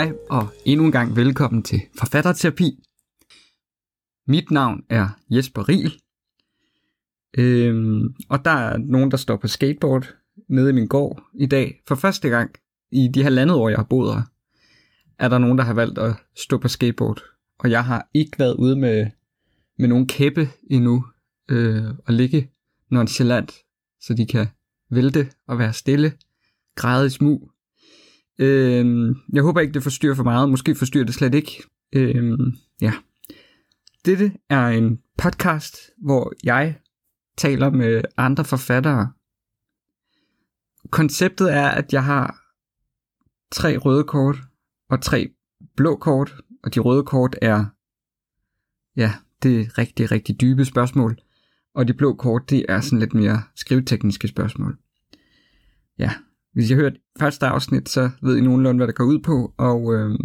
Hej og endnu en gang velkommen til Forfatterterapi. Mit navn er Jesper Riel. Øhm, og der er nogen, der står på skateboard nede i min gård i dag. For første gang i de halvandet år, jeg har boet her, er der nogen, der har valgt at stå på skateboard. Og jeg har ikke været ude med, med nogen kæppe endnu øh, og ligge nonchalant, så de kan vælte og være stille, græde i smug. Øh, jeg håber ikke, det forstyrrer for meget. Måske forstyrrer det slet ikke. Øh, ja. Dette er en podcast, hvor jeg taler med andre forfattere. Konceptet er, at jeg har tre røde kort og tre blå kort, og de røde kort er, ja, det er rigtig, rigtig dybe spørgsmål, og de blå kort, det er sådan lidt mere skrivetekniske spørgsmål. Ja, hvis I har hørt første afsnit, så ved I nogenlunde, hvad det går ud på, og øh,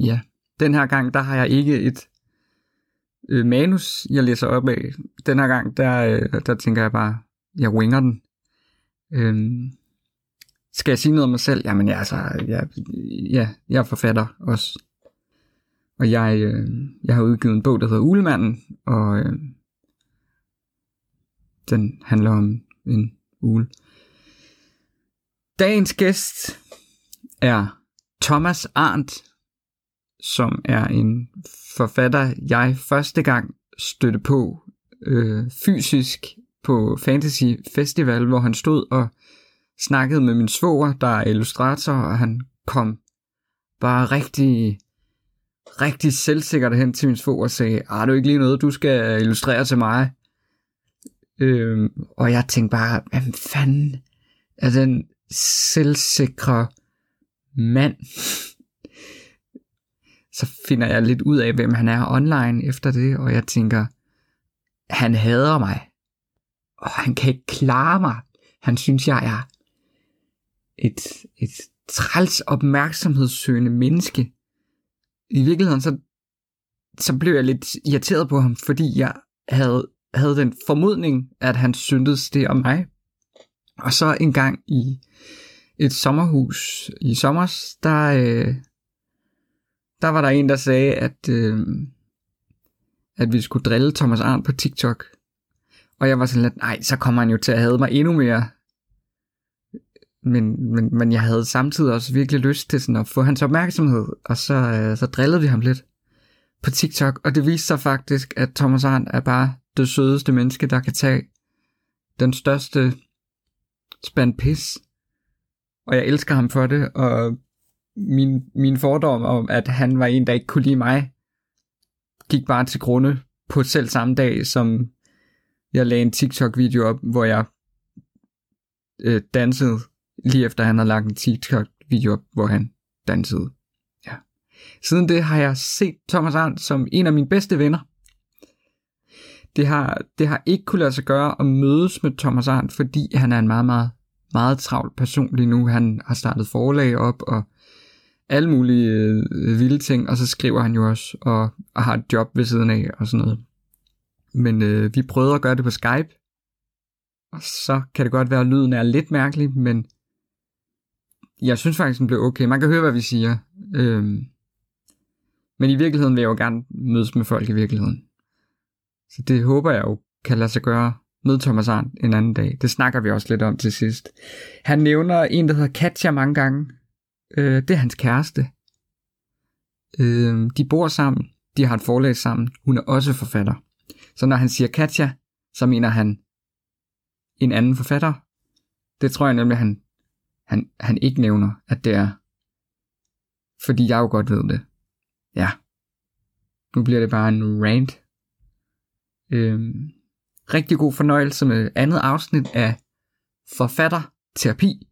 ja, den her gang, der har jeg ikke et øh, manus, jeg læser op af. Den her gang, der, øh, der tænker jeg bare, jeg winger den. Øh, skal jeg sige noget om mig selv? Jamen, jeg, altså, jeg, ja, jeg er forfatter også. Og jeg, øh, jeg har udgivet en bog, der hedder Ulemanden, og øh, den handler om en ule. Dagens gæst er Thomas Arndt, som er en forfatter, jeg første gang støtte på øh, fysisk på Fantasy Festival, hvor han stod og snakkede med min svoger, der er illustrator, og han kom bare rigtig, rigtig selvsikkert hen til min svoger og sagde, ah, det er ikke lige noget, du skal illustrere til mig. Øh, og jeg tænkte bare, hvad fanden er den selvsikre mand? så finder jeg lidt ud af, hvem han er online efter det, og jeg tænker, han hader mig. Og han kan ikke klare mig. Han synes, jeg er et, et træls opmærksomhedssøgende menneske. I virkeligheden, så, så blev jeg lidt irriteret på ham, fordi jeg havde, havde den formodning, at han syntes det om mig. Og så en gang i et sommerhus i sommer, der, øh, der var der en, der sagde, at, øh, at vi skulle drille Thomas Arndt på TikTok. Og jeg var sådan lidt, nej, så kommer han jo til at have mig endnu mere. Men, men, men jeg havde samtidig også virkelig lyst til sådan at få hans opmærksomhed, og så, øh, så drillede vi ham lidt på TikTok, og det viste sig faktisk, at Thomas Arndt er bare det sødeste menneske, der kan tage den største spand pis. Og jeg elsker ham for det, og min, min fordom om, at han var en, der ikke kunne lide mig, gik bare til grunde på selv samme dag, som jeg lagde en TikTok-video op, hvor jeg øh, dansede, lige efter han havde lagt en TikTok-video op, hvor han dansede. Ja. Siden det har jeg set Thomas Arndt som en af mine bedste venner. Det har, det har ikke kunne lade sig gøre at mødes med Thomas Arndt, fordi han er en meget, meget, meget travl person lige nu. Han har startet forlag op, og alle mulige øh, vilde ting, og så skriver han jo også, og, og har et job ved siden af, og sådan noget. Men øh, vi prøvede at gøre det på Skype, og så kan det godt være, at lyden er lidt mærkelig, men jeg synes faktisk, den blev okay. Man kan høre, hvad vi siger. Øhm, men i virkeligheden vil jeg jo gerne mødes med folk i virkeligheden. Så det håber jeg jo kan lade sig gøre med Thomas Arndt en anden dag. Det snakker vi også lidt om til sidst. Han nævner en, der hedder Katja mange gange, Øh, det er hans kæreste. Øh, de bor sammen. De har et forlag sammen. Hun er også forfatter. Så når han siger Katja, så mener han en anden forfatter. Det tror jeg nemlig, han, han, han ikke nævner, at det er. Fordi jeg jo godt ved det. Ja. Nu bliver det bare en rant. Øhm, rigtig god fornøjelse med andet afsnit af Forfatterterapi.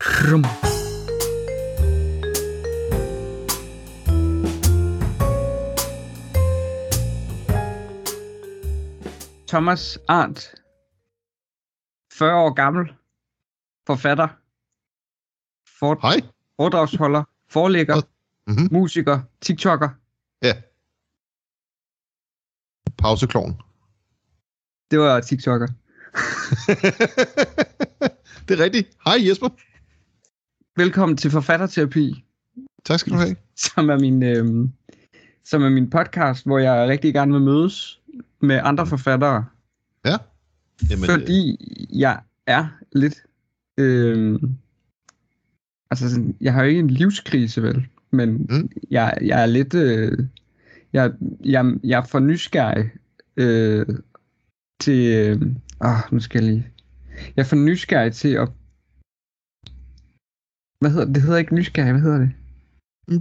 Krum. Thomas Arndt, 40 år gammel, forfatter, for, Hej. foredragsholder, forlægger, Mm-hmm. musiker, tiktoker. Ja. Pausekloven. Det var tiktoker. det er rigtigt. Hej Jesper. Velkommen til Forfatterterapi, Tak skal du have. som er min, øh, som er min podcast, hvor jeg rigtig gerne vil mødes med andre forfattere. Ja. Jamen, øh, fordi jeg er lidt... Øh, altså, sådan, jeg har jo ikke en livskrise, vel? Men mm. jeg, jeg er lidt... Øh, jeg, jeg, jeg er for nysgerrig øh, til... Øh, ah, nu skal jeg lige... Jeg er for nysgerrig til at... Hvad hedder det? Det hedder ikke nysgerrig, hvad hedder det?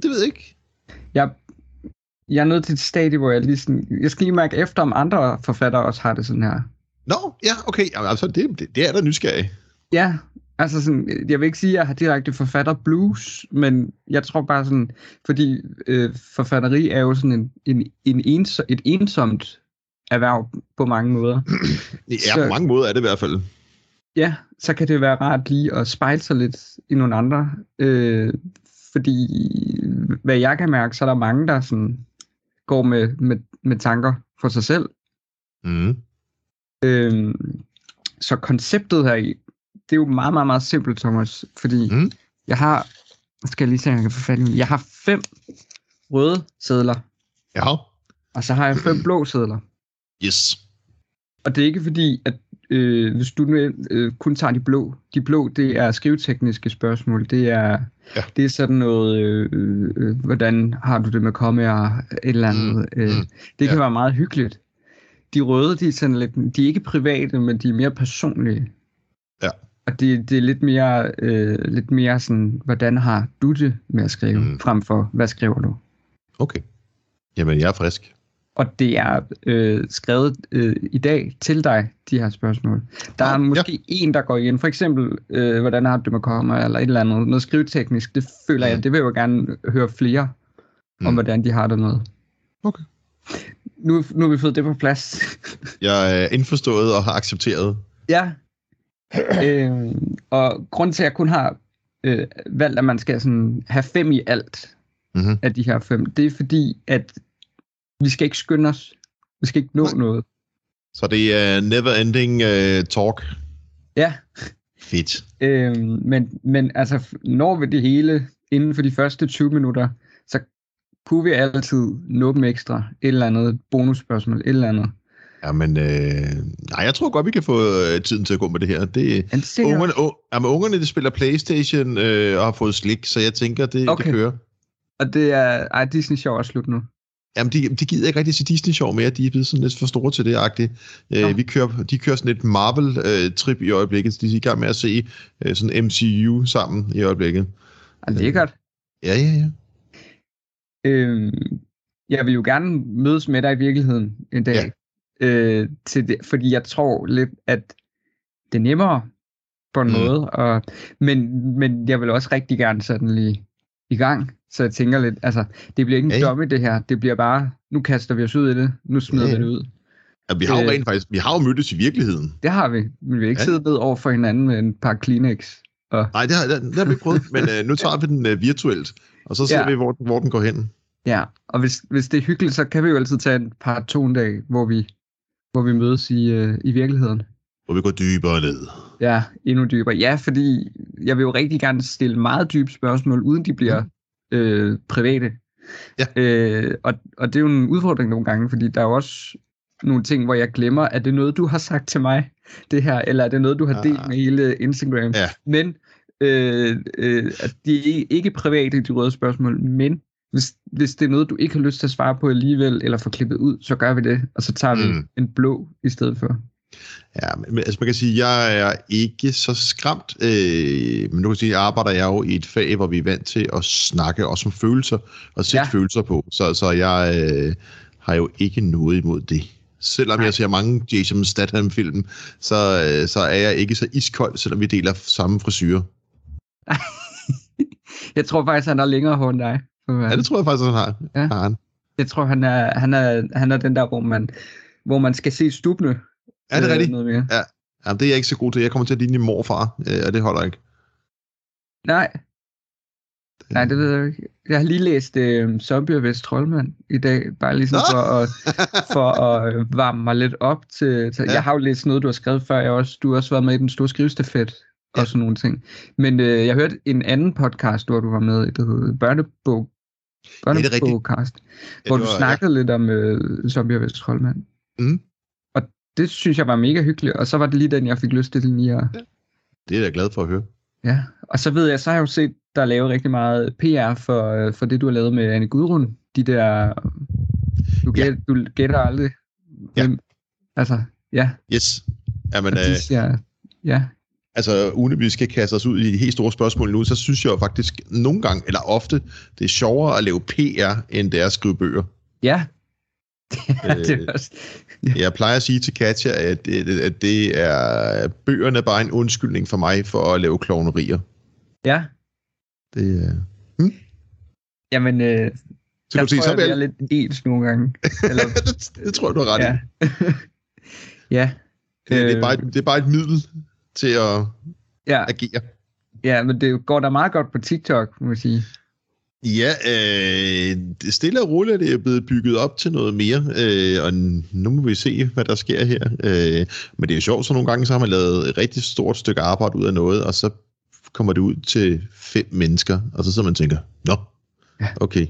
det ved jeg ikke. Jeg, jeg er nået til et stadie, hvor jeg lige sådan... Jeg skal lige mærke efter, om andre forfattere også har det sådan her. Nå, ja, okay. Altså, det, det, det er da nysgerrig. Ja, altså sådan, jeg vil ikke sige, at jeg har direkte forfatter blues, men jeg tror bare sådan, fordi øh, forfatteri er jo sådan en, en, en ens, et ensomt erhverv på mange måder. Ja, Så- på mange måder er det i hvert fald. Ja, så kan det være rart lige at spejle sig lidt i nogle andre, øh, fordi hvad jeg kan mærke, så er der mange, der sådan går med, med, med tanker for sig selv. Mm. Øhm, så konceptet her i, det er jo meget, meget, meget simpelt, Thomas, fordi Mm. jeg har, skal jeg lige se, om jeg kan få fat i. Jeg har fem røde sædler, Ja. og så har jeg fem blå sædler. Yes. Og det er ikke fordi, at øh, hvis du nu øh, kun tager de blå, de blå, det er skrivetekniske spørgsmål. Det er, Ja. det er sådan noget, øh, øh, hvordan har du det med kommaer, et eller andet. Mm, Øh, mm, det kan ja. være meget hyggeligt. De røde, de er, sådan lidt, de er ikke private, men de er mere personlige. Og det, det er lidt mere, øh, lidt mere sådan, hvordan har du det med at skrive, Mm. mm. frem for, hvad skriver du? Okay. Jamen, jeg er frisk. Og det er øh, skrevet øh, i dag til dig, de her spørgsmål. Der er ja. måske ja. en, der går igen. For eksempel, øh, hvordan har du det med kommer, eller et eller andet. Noget skriveteknisk, det føler Mm. jeg, det vil jeg jo gerne høre flere Mm. om, hvordan de har det med. Okay. Nu, nu har vi fået det på plads. Jeg er indforstået og har accepteret. ja. øh, og grund til, at jeg kun har øh, valgt, at man skal sådan have fem i alt Mhm. af de her fem, det er fordi, at vi skal ikke skynde os. Vi skal ikke nå Nej. noget. Så det er never ending uh, talk. Ja, Fedt. Øhm, men, men altså, når vi det hele inden for de første 20 minutter, så kunne vi altid nå dem ekstra. Et eller andet bonusspørgsmål, et eller andet. Jamen, øh, nej, jeg tror godt, vi kan få øh, tiden til at gå med det her. Det, Men ungerne, oh, jamen, ungerne de spiller Playstation øh, og har fået slik, så jeg tænker, det, okay. det kører. og det er, ej, Disney Show er slut nu. Jamen, de, de gider ikke rigtig til Disney-show mere. De er blevet sådan lidt for store til det, agtigt. Nå. Øh, vi kører, de kører sådan et Marvel-trip i øjeblikket. så De er i gang med at se øh, sådan MCU sammen i øjeblikket. Og det er godt. Ja, ja, ja. Øhm, jeg vil jo gerne mødes med dig i virkeligheden en dag. Ja. Øh, til det, fordi jeg tror lidt, at det er nemmere på en Mm. måde. Og, men, men jeg vil også rigtig gerne sådan lige i gang. Så jeg tænker lidt, altså, det bliver ikke en ja. domme det her. Det bliver bare, nu kaster vi os ud i det. Nu smider ja, vi det ud. ja vi har jo Øh. rent faktisk, vi har jo mødtes i virkeligheden. Det har vi. Men vi har ikke Ja. siddet ned over for hinanden med en par Kleenex. Og, Nej, det har, det, det har vi ikke prøvet, men øh, nu tager vi den øh, virtuelt, og så ser Ja. vi, hvor, den- hvor den går hen. ja, og hvis, hvis det er hyggeligt, så kan vi jo altid tage en par to en dag, hvor vi, hvor vi mødes i, øh, i virkeligheden. Hvor vi går dybere ned. Ja, endnu dybere. Ja, fordi jeg vil jo rigtig gerne stille meget dybe spørgsmål, uden de bliver øh, private. Ja. Øh, og, og det er jo en udfordring nogle gange, fordi der er jo også nogle ting, hvor jeg glemmer, er det noget, du har sagt til mig, det her, eller er det noget, du har delt Ah. med hele Instagram? Ja. Men øh, øh, de er ikke private, de røde spørgsmål, men hvis, hvis det er noget, du ikke har lyst til at svare på alligevel, eller få klippet ud, så gør vi det, og så tager vi Mm. en blå i stedet for. Ja, men altså man kan sige, jeg er ikke så skræmt, øh, men du kan sige, jeg arbejder jeg jo i et fag, hvor vi er vant til at snakke også om følelser, og sætte ja. Følelser på, så, så jeg øh, har jo ikke noget imod det. Selvom Nej. jeg ser mange Jason Statham-film, så, øh, så er jeg ikke så iskold, selvom vi deler samme frisyr. Jeg tror faktisk, han er længere hår end dig. Ja, det tror jeg faktisk, han har. Ja. Har han. Jeg tror, han er, han er, han er den der, hvor man, hvor man skal se stubne. Er det øh, rigtigt? Noget mere. Jamen, det er jeg ikke så god til. Jeg kommer til at ligne morfar, øh, og det holder ikke. Nej. Nej, det ved jeg ikke. Jeg har lige læst øh, Zombie og Vest Trollmand i dag, bare ligesom Nå! for at, for at øh, varme mig lidt op til... til Ja. ja. Jeg har jo læst noget, du har skrevet før. Jeg også, du har også været med i den store skrivestafet og Ja. sådan nogle ting. Men øh, jeg hørte en anden podcast, hvor du var med, der hed Børnebog, det er rigtigt. Børnebogcast, Ja, hvor det du snakkede lidt om øh, Zombie og Vesttrollmand. Mhm. Og det synes jeg var mega hyggeligt, og så var det lige den, jeg fik lyst til lige at... Ja. Det er jeg glad for at høre. Ja, og så ved jeg, så har jeg jo set der lavet rigtig meget PR for, øh, for det, du har lavet med Anne Gudrun. De der... Du, Ja. gæt, du gætter aldrig. Ja. Hvem, altså, ja. Yes. Jamen, øh, siger, ja, altså, uden at vi skal kaste os ud i de helt store spørgsmål nu, så synes jeg jo faktisk nogle gange, eller ofte, det er sjovere at lave PR, end det er at skrive bøger. ja. det Øh, er også, Jeg plejer at sige til Katja, at, at, det er bøgerne er bare en undskyldning for mig for at lave klovnerier. ja. Det, er- Jamen, øh, så jeg du sige, tror, så jeg, det er vel, lidt ens nogle gange. Eller, det, det tror jeg, du har ret ja. i. ja. Det, det, er Øh. bare, det er bare et middel til at ja. agere. Ja, men det går da meget godt på TikTok, må jeg sige. Ja, øh, det stille og roligt er det blevet bygget op til noget mere, øh, og nu må vi se, hvad der sker her. Øh, men det er jo sjovt, så nogle gange så har man lavet et rigtig stort stykke arbejde ud af noget, og så kommer det ud til fem mennesker, og så sidder man og tænker, nå, Ja. okay,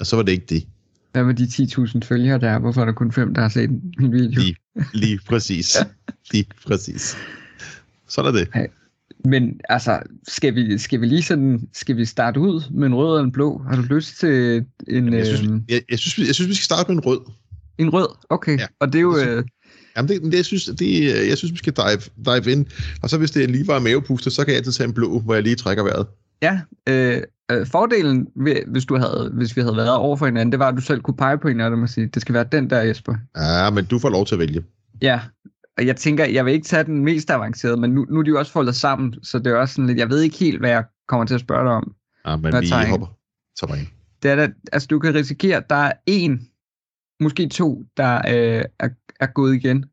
og så var det ikke det. Hvad med de 10.000 følgere der? Hvorfor er der kun fem, der har set min video? Lige, lige præcis. Lige præcis. Sådan er det. Men altså, skal vi, skal vi lige sådan, skal vi starte ud med en rød og en blå? Har du lyst til en, Jeg synes, øhm, jeg, jeg, synes, vi- jeg synes, vi skal starte med en rød. en rød? Okay, Ja, ja, og det er jo, øh, Jamen, det, det, jeg, synes, det, jeg synes, vi skal dive, dive ind. Og så hvis det lige var mavepuster, så kan jeg altid tage en blå, hvor jeg lige trækker vejret. ja, øh, øh, fordelen, ved, hvis, du havde, hvis vi havde været over for hinanden, det var, at du selv kunne pege på en af dem og sige, det skal være den der, Jesper. Ja, men du får lov til at vælge. Ja, og jeg tænker, jeg vil ikke tage den mest avancerede, men nu, nu er de jo også foldet sammen, så det er også sådan lidt, jeg ved ikke helt, hvad jeg kommer til at spørge dig om. Ja, men vi tager hopper. Tager ind. Det er da, altså du kan risikere, at der er en, måske to, der øh, er, er gået igen.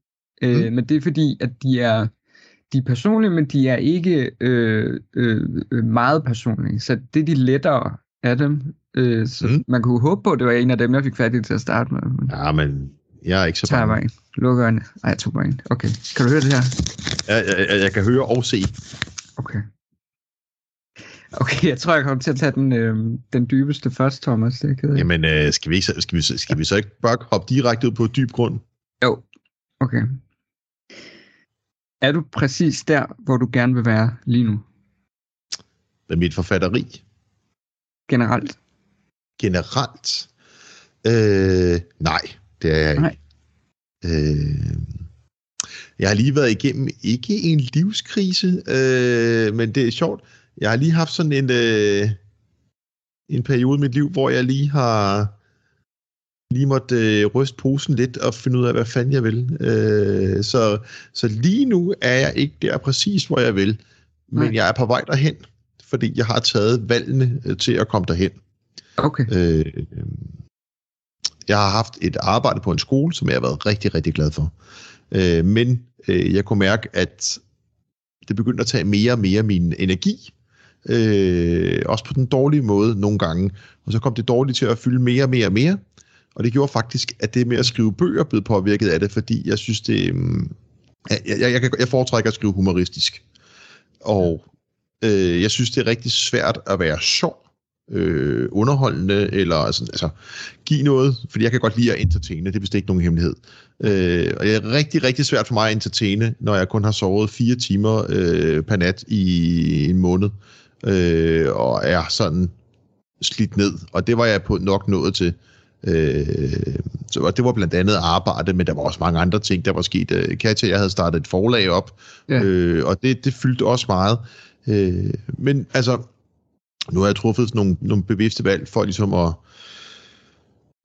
Øh, Mm. Men det er fordi, at de er, de er personlige, men de er ikke øh, øh, øh, meget personlige. Så det er de lettere af dem. Øh, så Mm. man kunne håbe på, at det var en af dem, jeg fik fat i til at starte med. Men Ja, men jeg er ikke så bange. Lukker øjnene. Ej, jeg tog bare en. Okay. Kan du høre det her? Jeg, jeg, jeg, jeg kan høre og se. Okay. Okay, jeg tror, jeg kommer til at tage den, øh, den dybeste først, Thomas. Det er af. Jamen, øh, skal, vi så- skal, vi, skal vi så ikke bare hoppe direkte ud på dyb grund? Jo, okay. Er du præcis der, hvor du gerne vil være lige nu, Med mit forfatteri generelt? generelt? Øh, nej, det er jeg ikke. Nej. Øh, jeg har lige været igennem, ikke en livskrise, øh, men det er sjovt. Jeg har lige haft sådan en, øh, en periode i mit liv, hvor jeg lige har lige måtte øh, ryste posen lidt og finde ud af, hvad fanden jeg vil. Øh, så, så lige nu er jeg ikke der præcis, hvor jeg vil, men Nej. jeg er på vej derhen, fordi jeg har taget valgene øh, til at komme derhen. Okay. Øh, jeg har haft et arbejde på en skole, som jeg har været rigtig, rigtig glad for. Øh, men øh, jeg kunne mærke, at det begyndte at tage mere og mere min energi. Øh, også på den dårlige måde nogle gange. Og så kom det dårligt til at fylde mere og mere og mere. Og det gjorde faktisk, at det med at skrive bøger blev påvirket af det, fordi jeg synes, det... Øh, jeg, jeg, jeg, kan- jeg foretrækker at skrive humoristisk. Og øh, jeg synes, det er rigtig svært at være sjov øh, underholdende, eller altså, altså give noget, fordi jeg kan godt lide at entertaine, det er vist ikke nogen hemmelighed. Øh, og det er rigtig, rigtig svært for mig at entertaine, når jeg kun har sovet fire timer øh, per nat i en måned, øh, og er sådan slidt ned, og det var jeg på nok nået til. Øh, så og det var blandt andet arbejde, men der var også mange andre ting, der var sket. Øh, Katja, jeg havde startet et forlag op, Ja. øh, og det, det fyldte også meget. Øh, men altså, nu har jeg truffet nogle, nogle bevidste valg for ligesom at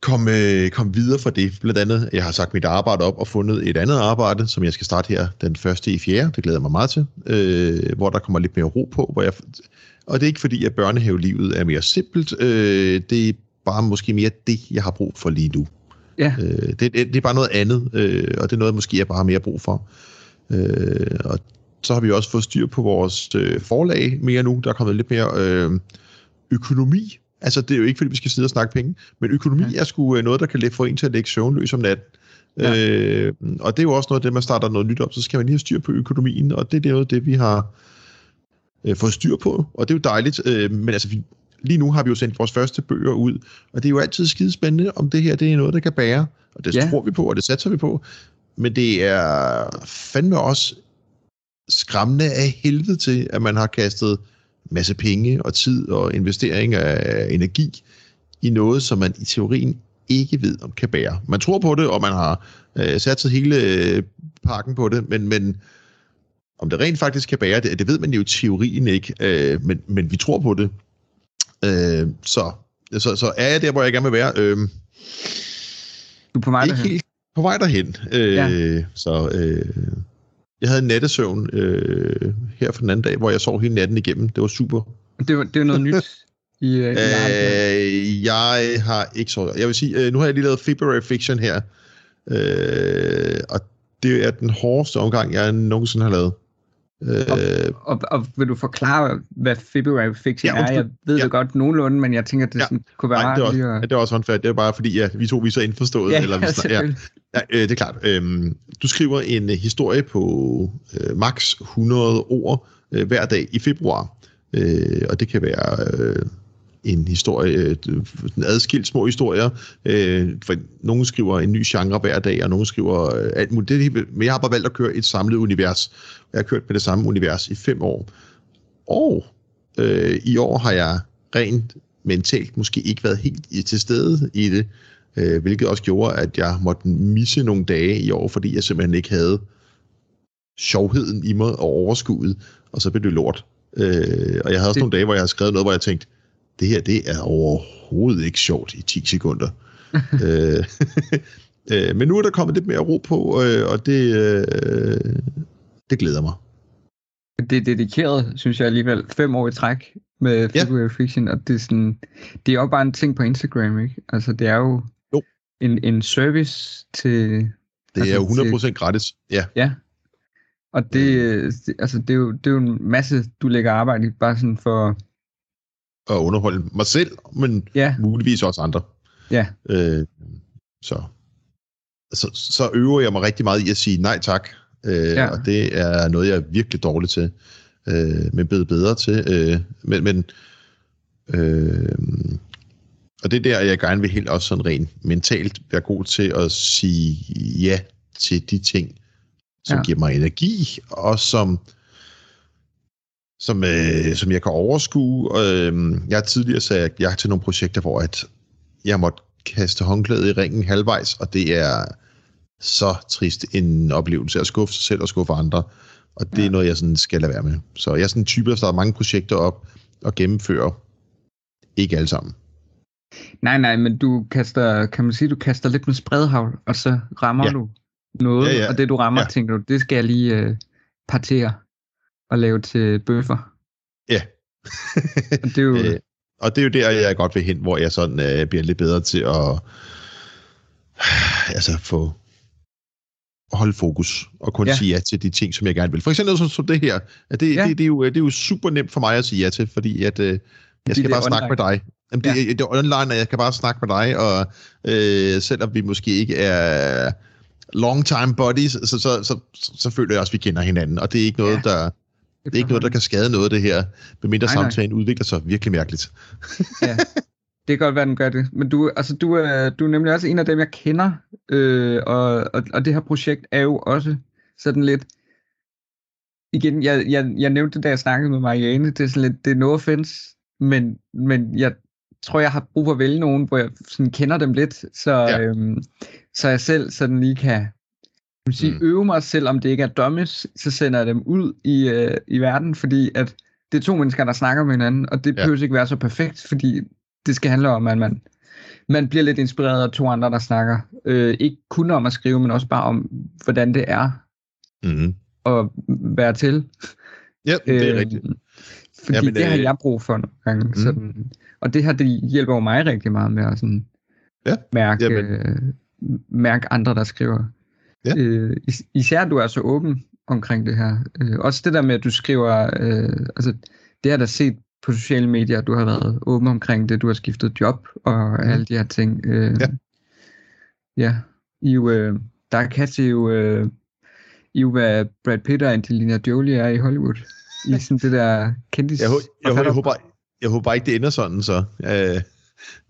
komme, komme videre fra det. Blandt andet, jeg har sagt mit arbejde op og fundet et andet arbejde, som jeg skal starte her den første i fjerde. Det glæder jeg mig meget til. Øh, hvor der kommer lidt mere ro på. Hvor jeg, og det er ikke fordi, at børnehavelivet er mere simpelt. Øh, det er bare måske mere det, jeg har brug for lige nu. Ja. Øh, det, det, det er bare noget andet, øh, og det er noget, måske jeg bare har mere brug for. Øh, og så har vi også fået styr på vores øh, forlag mere nu. Der er kommet lidt mere øh, økonomi. Altså, det er jo ikke, fordi vi skal sidde og snakke penge, men økonomi ja. er sgu øh, noget, der kan få en til at lægge søvnløs om natten. Ja. Ja. Øh, og det er jo også noget af det, man starter noget nyt op, så skal man lige have styr på økonomien, og det, det er noget af det, vi har, øh, fået styr på, og det er jo dejligt. Øh, men altså, vi, lige nu har vi jo sendt vores første bøger ud, og det er jo altid skidespændende, om det her det er noget, der kan bære. Og det ja. tror vi på, og det satser vi på. Men det er fandme også skræmmende af helvede til, at man har kastet masse penge og tid og investering af energi i noget, som man i teorien ikke ved, om kan bære. Man tror på det, og man har øh, sat sig hele øh, pakken på det, men, men om det rent faktisk kan bære det, det ved man jo i teorien ikke, øh, men, men vi tror på det. Øh, så, så, så er jeg der, hvor jeg gerne vil være. Øh, du er på vej ikke derhen. Helt på vej derhen. Øh, ja. Så øh, jeg havde en nattesøvn øh, her for den anden dag, hvor jeg sov hele natten igennem. Det var super. Det var, det var noget nyt i, øh, øh, Jeg har ikke sovet. Jeg vil sige, øh, nu har jeg lige lavet February Fiction her. Øh, og det er den hårdeste omgang, jeg nogensinde har lavet. Og, øh, og, og vil du forklare, hvad February Fiction ja, er? Jeg ved ja. det godt nogenlunde, men jeg tænker, at det ja. sådan, kunne være Nej, det er også, at... det er også håndfærdigt. Det er bare fordi, ja, vi to vi er så indforstået. Ja, eller, vi, ja, ja, øh, det er klart. Øhm, du skriver en historie på øh, max 100 ord øh, hver dag i februar. Øh, og det kan være... Øh, en historie, en adskilt små historier. Øh, for nogen skriver en ny genre hver dag, og nogen skriver øh, alt muligt. Det, men jeg har bare valgt at køre et samlet univers. Jeg har kørt med det samme univers i fem år. Og øh, i år har jeg rent mentalt måske ikke været helt til stede i det, øh, hvilket også gjorde, at jeg måtte misse nogle dage i år, fordi jeg simpelthen ikke havde sjovheden i mig og overskuddet, og så blev det lort. Øh, og jeg havde også det... nogle dage, hvor jeg havde skrevet noget, hvor jeg tænkte, det her det er overhovedet ikke sjovt i 10 sekunder. øh, øh, men nu er der kommet lidt mere ro på, øh, og det, øh, det glæder mig. Det er dedikeret, synes jeg alligevel, fem år i træk med February ja. Fiction, og det er, sådan, det er jo bare en ting på Instagram, ikke? Altså, det er jo, jo. En, en service til... Det altså, er jo 100% til, gratis, ja. Ja, og det, øh. altså, det, er jo, det er jo en masse, du lægger arbejde i, bare sådan for at underholde mig selv, men ja. muligvis også andre. Ja. Øh, så, så, så øver jeg mig rigtig meget i at sige nej tak, øh, ja. og det er noget, jeg er virkelig dårlig til, øh, men blevet bedre til. Øh, men, men øh, og det er der, jeg gerne vil helt også sådan rent mentalt være god til at sige ja til de ting, som ja. giver mig energi, og som som, øh, som jeg kan overskue. Øh, jeg har tidligere sagt ja til nogle projekter, hvor at jeg måtte kaste håndklædet i ringen halvvejs, og det er så trist en oplevelse at skuffe sig selv og skuffe andre. Og det ja. er noget, jeg sådan skal lade være med. Så jeg er sådan en type, der starter mange projekter op og gennemfører. Ikke alle sammen. Nej, nej, men du kaster, kan man sige, du kaster lidt med spredhavl, og så rammer ja. du noget, ja, ja. og det du rammer, ja. tænker du, det skal jeg lige øh, partere at lave til bøffer. Ja. og det er jo... Øh, og det er jo der, jeg godt vil hen, hvor jeg sådan øh, bliver lidt bedre til at altså få holde fokus og kun ja. sige ja til de ting, som jeg gerne vil. For eksempel som, som det her. At det, ja. det, det, er jo, det er jo super nemt for mig at sige ja til, fordi at, øh, jeg skal bare snakke online. med dig. Jamen, det, ja. det er online, og jeg kan bare snakke med dig, og øh, selvom vi måske ikke er long time buddies, så, så, så, så, så føler jeg også, at vi kender hinanden, og det er ikke noget, ja. der det er ikke noget, der kan skade noget, det her, medmindre nej, samtalen nej. udvikler sig virkelig mærkeligt. ja, det kan godt være, den gør det. Men du, altså, du, er, du er nemlig også en af dem, jeg kender, øh, og, og, og det her projekt er jo også sådan lidt, igen, jeg, jeg, jeg nævnte det, da jeg snakkede med Marianne, det er sådan lidt, det er no offense, men, men jeg tror, jeg har brug for at vælge nogen, hvor jeg sådan kender dem lidt, så, ja. øhm, så jeg selv sådan lige kan kan sige, mm. øve mig selv, om det ikke er dummies, så sender jeg dem ud i, øh, i verden, fordi at det er to mennesker, der snakker med hinanden, og det ja. behøver ikke være så perfekt, fordi det skal handle om, at man, man bliver lidt inspireret af to andre, der snakker. Øh, ikke kun om at skrive, men også bare om, hvordan det er mm. at være til. Ja, det er øh, rigtigt. Fordi Jamen, det har øh... jeg brug for nogle gange. Mm. Sådan, og det her, det hjælper jo mig rigtig meget med at sådan, ja. mærke, Jamen. øh, mærke andre, der skriver. Ja. Øh, is- især du er så åben omkring det her. Øh, også det der med, at du skriver, øh, altså det har der set på sociale medier, du har været åben omkring det, du har skiftet job og mm. alle de her ting. Øh, ja. Ja, I jo, øh, der kan til jo, øh, I jo, hvad Brad Pitt og Angelina Jolie er i Hollywood. i sådan det der kendis... Jeg, hå- jeg, jeg, håber, jeg håber ikke, det ender sådan, så. Øh,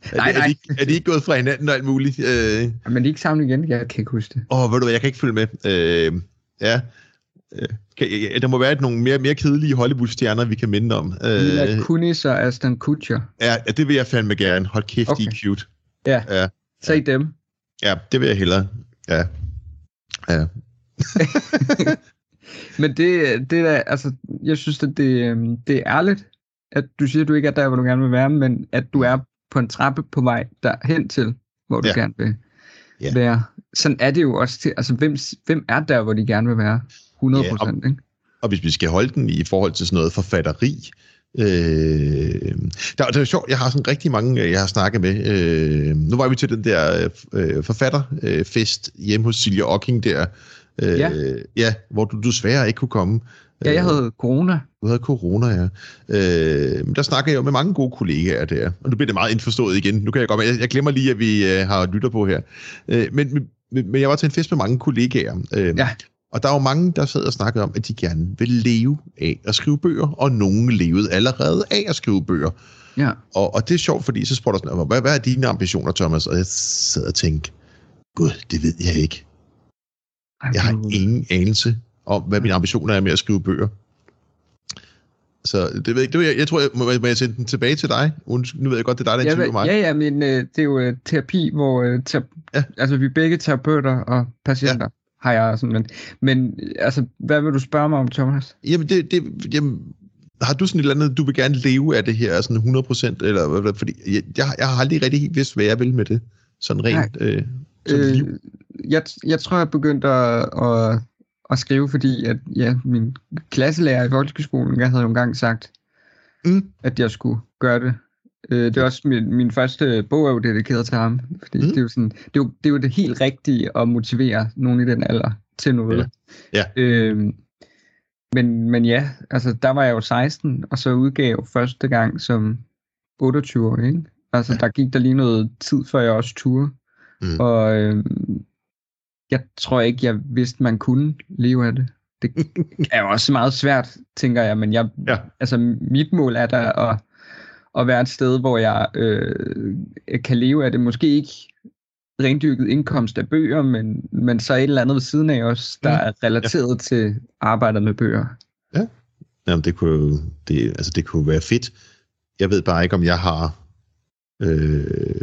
er, Nej, de- nej. Er, de, er de ikke gået fra hinanden og alt muligt? Øh, Ja, men de er ikke sammen igen, jeg kan ikke huske det. Åh, ved du hvad, jeg kan ikke følge med. Øh, ja. Øh, kan, ja, der må være nogle mere, mere kedelige Hollywood-stjerner, vi kan minde om. Mila Øh, Kunis og Aston Kutcher. ja, ja, det vil jeg fandme gerne. Hold kæft, okay. de Okay. er cute. Ja, Ja, se dem. ja, det vil jeg hellere. Ja. Ja. Men det, det der, altså, jeg synes, at det, øhm, det er ærligt, at du siger, at du ikke er der, hvor du gerne vil være, men at du er på en trappe på vej derhen til, hvor du Ja. gerne vil Ja. være. Sådan er det jo også til, altså, hvem, hvem er der, hvor de gerne vil være? 100 Ja, og- procent, ikke? Og hvis vi skal holde den i forhold til sådan noget forfatteri, øh, der, der er sjovt, jeg har sådan rigtig mange, øh, jeg har snakket med. Øh, nu var vi til den der øh, forfatterfest hjemme hos Silja Ocking der, øh, Ja. ja, hvor du desværre ikke kunne komme. Ja, jeg havde corona. Du havde corona, ja. Øh, men der snakker jeg jo med mange gode kollegaer der, og nu bliver det meget indforstået igen. Nu kan jeg godt, jeg, jeg glemmer lige, at vi øh, har lytter på her. Øh, men, men, men jeg var til en fest med mange kollegaer. Øh, Ja. Og der er jo mange, der sad og snakkede om, at de gerne vil leve af at skrive bøger, og nogen levede allerede af at skrive bøger. Ja. Og, og det er sjovt, fordi så spurgte jeg sådan, hvad, hvad er dine ambitioner, Thomas? Og jeg sad og tænkte, gud, det ved jeg ikke. Jeg har ingen anelse om, hvad mine ambitioner er med at skrive bøger. Så det ved jeg ikke. Det jeg, jeg tror, jeg må, må jeg sende den tilbage til dig. Nu ved jeg godt, det er dig, der Ja, interviewer mig. ja, ja, men øh, det er jo øh, terapi, hvor øh, ter- Ja. altså, vi er begge terapeuter og patienter, ja. har jeg sådan, men, men altså, hvad vil du spørge mig om, Thomas? Jamen, det, det, jamen, har du sådan et eller andet, du vil gerne leve af det her, sådan 100 procent, eller hvad- hvad, fordi jeg, jeg, jeg har aldrig rigtig helt vidst, hvad jeg vil med det, sådan rent øh, sådan øh, liv. Jeg, jeg tror, jeg begyndte at, at, at skrive, fordi at, ja, min klasselærer i folkeskolen, jeg havde jo engang sagt, Mm. at jeg skulle gøre det. Øh, det er også min, min første bog er jo dedikeret til ham, fordi Mm. det, er jo sådan, det, er jo, det er jo det helt rigtige at motivere nogen i den alder til noget. Ja. Øh, men, men ja, altså der var jeg jo 16, og så udgav første gang som 28 ikke? Altså Ja. der gik der lige noget tid, før jeg også turde. Mm. Og øh, jeg tror ikke, jeg vidste, man kunne leve af det. Det er jo også meget svært, tænker jeg, men jeg, Ja. altså, mit mål er der at, at være et sted, hvor jeg øh, kan leve af det. Måske ikke rendyrket indkomst af bøger, men, men så et eller andet ved siden af os, der Mm. er relateret ja. til arbejdet med bøger. Jamen, det kunne, det, altså, det kunne være fedt. Jeg ved bare ikke, om jeg har øh,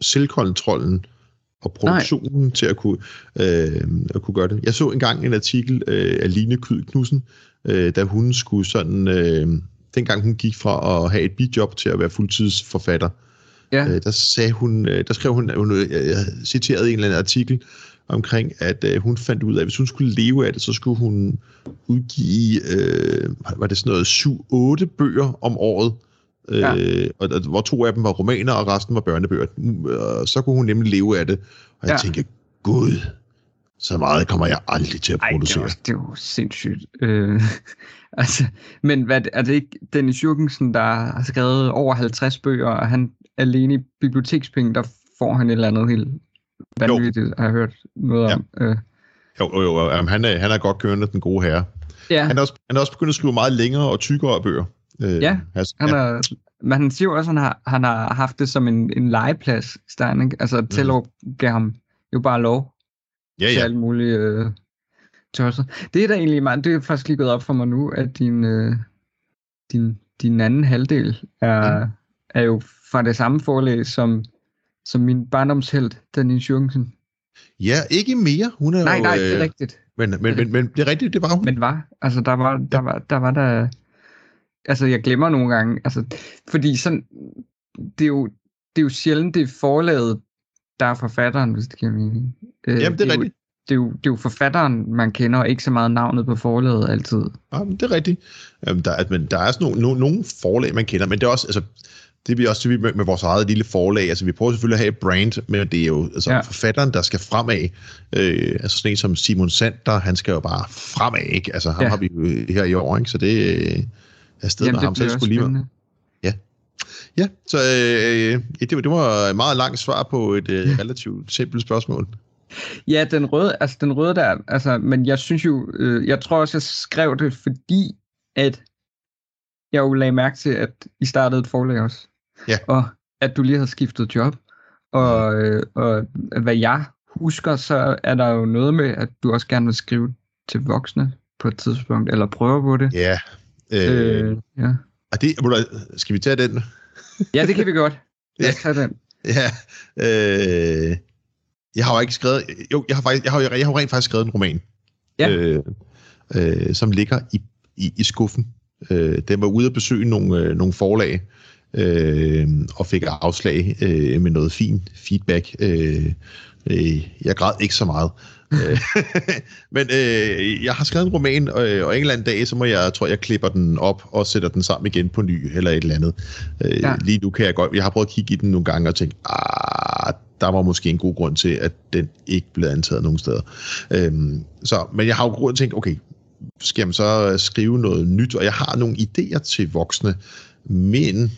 selvkontrollen og produktionen Nej. til at kunne, øh, at kunne gøre det. Jeg så engang en artikel øh, af Line Kyd Knudsen, øh, da hun skulle sådan, øh, dengang hun gik fra at have et bidjob til at være fuldtidsforfatter, Ja, øh, der, sagde hun, øh, der skrev hun, hun øh, jeg citerede en eller anden artikel omkring, at øh, hun fandt ud af, at hvis hun skulle leve af det, så skulle hun udgive, øh, var det sådan noget, 7-8 bøger om året, øh, Ja. og, og, hvor to af dem var romaner, og resten var børnebøger. Og så kunne hun nemlig leve af det. Og jeg Ja. tænkte, gud, så meget kommer jeg aldrig til at Ej, er, producere. jo, det er jo sindssygt. Øh, altså, men hvad, er det ikke Dennis Jürgensen, der har skrevet over 50 bøger, og han alene i bibliotekspenge, der får han et eller andet helt vanvittigt, har jeg hørt noget Ja. om. Øh, Jo, jo, jo, jamen, han, er, han er godt kørende, den gode herre. ja, Han er, også, han er også begyndt at skrive meget længere og tykkere bøger. Øh, Ja, altså, han er, men han siger jo også, at han har, han har haft det som en, en legeplads, Stein, ikke? Altså, Tellerup gav ham jo bare lov ja, til ja. alle mulige øh, tosser. Det er da egentlig meget, det er faktisk lige gået op for mig nu, at din, øh, din, din anden halvdel er, Mm. er jo fra det samme forlæg som, som min barndomshelt, Dennis Jürgensen. Ja, ikke mere. Hun er Nej, jo, nej, det er øh, rigtigt. Men, men, men, men det er rigtigt, det var hun. Men var, altså der var, der var, der var der, altså jeg glemmer nogle gange, altså, fordi sådan, det er jo, det er jo sjældent, det er forlaget, der er forfatteren, hvis det giver mening. Øh, Jamen, det er jo, rigtigt. det er, jo, det er jo forfatteren, man kender, og ikke så meget navnet på forlaget altid. Ja, men det er rigtigt. Jamen, der, er- men der er sådan nogle, nogle, nogle forlag, man kender, men det er også, altså, det er vi også det er vi med, med vores eget lille forlag. Altså, vi prøver selvfølgelig at have et brand, men det er jo altså, ja. Forfatteren, der skal fremad. Øh, altså sådan en som Simon Sander, han skal jo bare fremad, ikke? Altså, ham. Ja. har vi jo her i år, ikke? Så det øh, er stedet med ham, så det skulle lige spændende. Ja, så øh, ja, det, var, det var et meget langt svar på et øh, relativt simpelt spørgsmål. Ja, den røde, altså den røde der, altså, men jeg synes jo, øh, jeg tror også, jeg skrev det, fordi at jeg jo lagde mærke til, at I startede et forlag også. Ja. Og at du lige havde skiftet job. Og, øh, og hvad jeg husker, så er der jo noget med, at du også gerne vil skrive til voksne på et tidspunkt, eller prøve på det. Ja. Øh, Øh, ja. og det, skal vi tage den? ja, det kan vi godt. Lad os tage den. Ja. Øh, jeg har jo ikke skrevet... Jo, jeg har, faktisk, jeg har, jeg har rent faktisk skrevet en roman. Ja. Øh, øh, som ligger i, i, i skuffen. Øh, den var ude at besøge nogle, øh, nogle forlag, øh, og fik afslag øh, med noget fin feedback. Øh, øh, jeg græd ikke så meget. Øh, Men øh, jeg har skrevet en roman, og, øh, og en eller anden dag, så må jeg, tror jeg, klipper den op og sætter den sammen igen på ny, eller et eller andet. Øh, Ja. Lige nu kan jeg godt, jeg har prøvet at kigge i den nogle gange og tænke, ah, der var måske en god grund til, at den ikke blev antaget nogen steder. Øhm, så, men jeg har jo grund til at tænke, okay, skal man så skrive noget nyt, og jeg har nogle idéer til voksne, men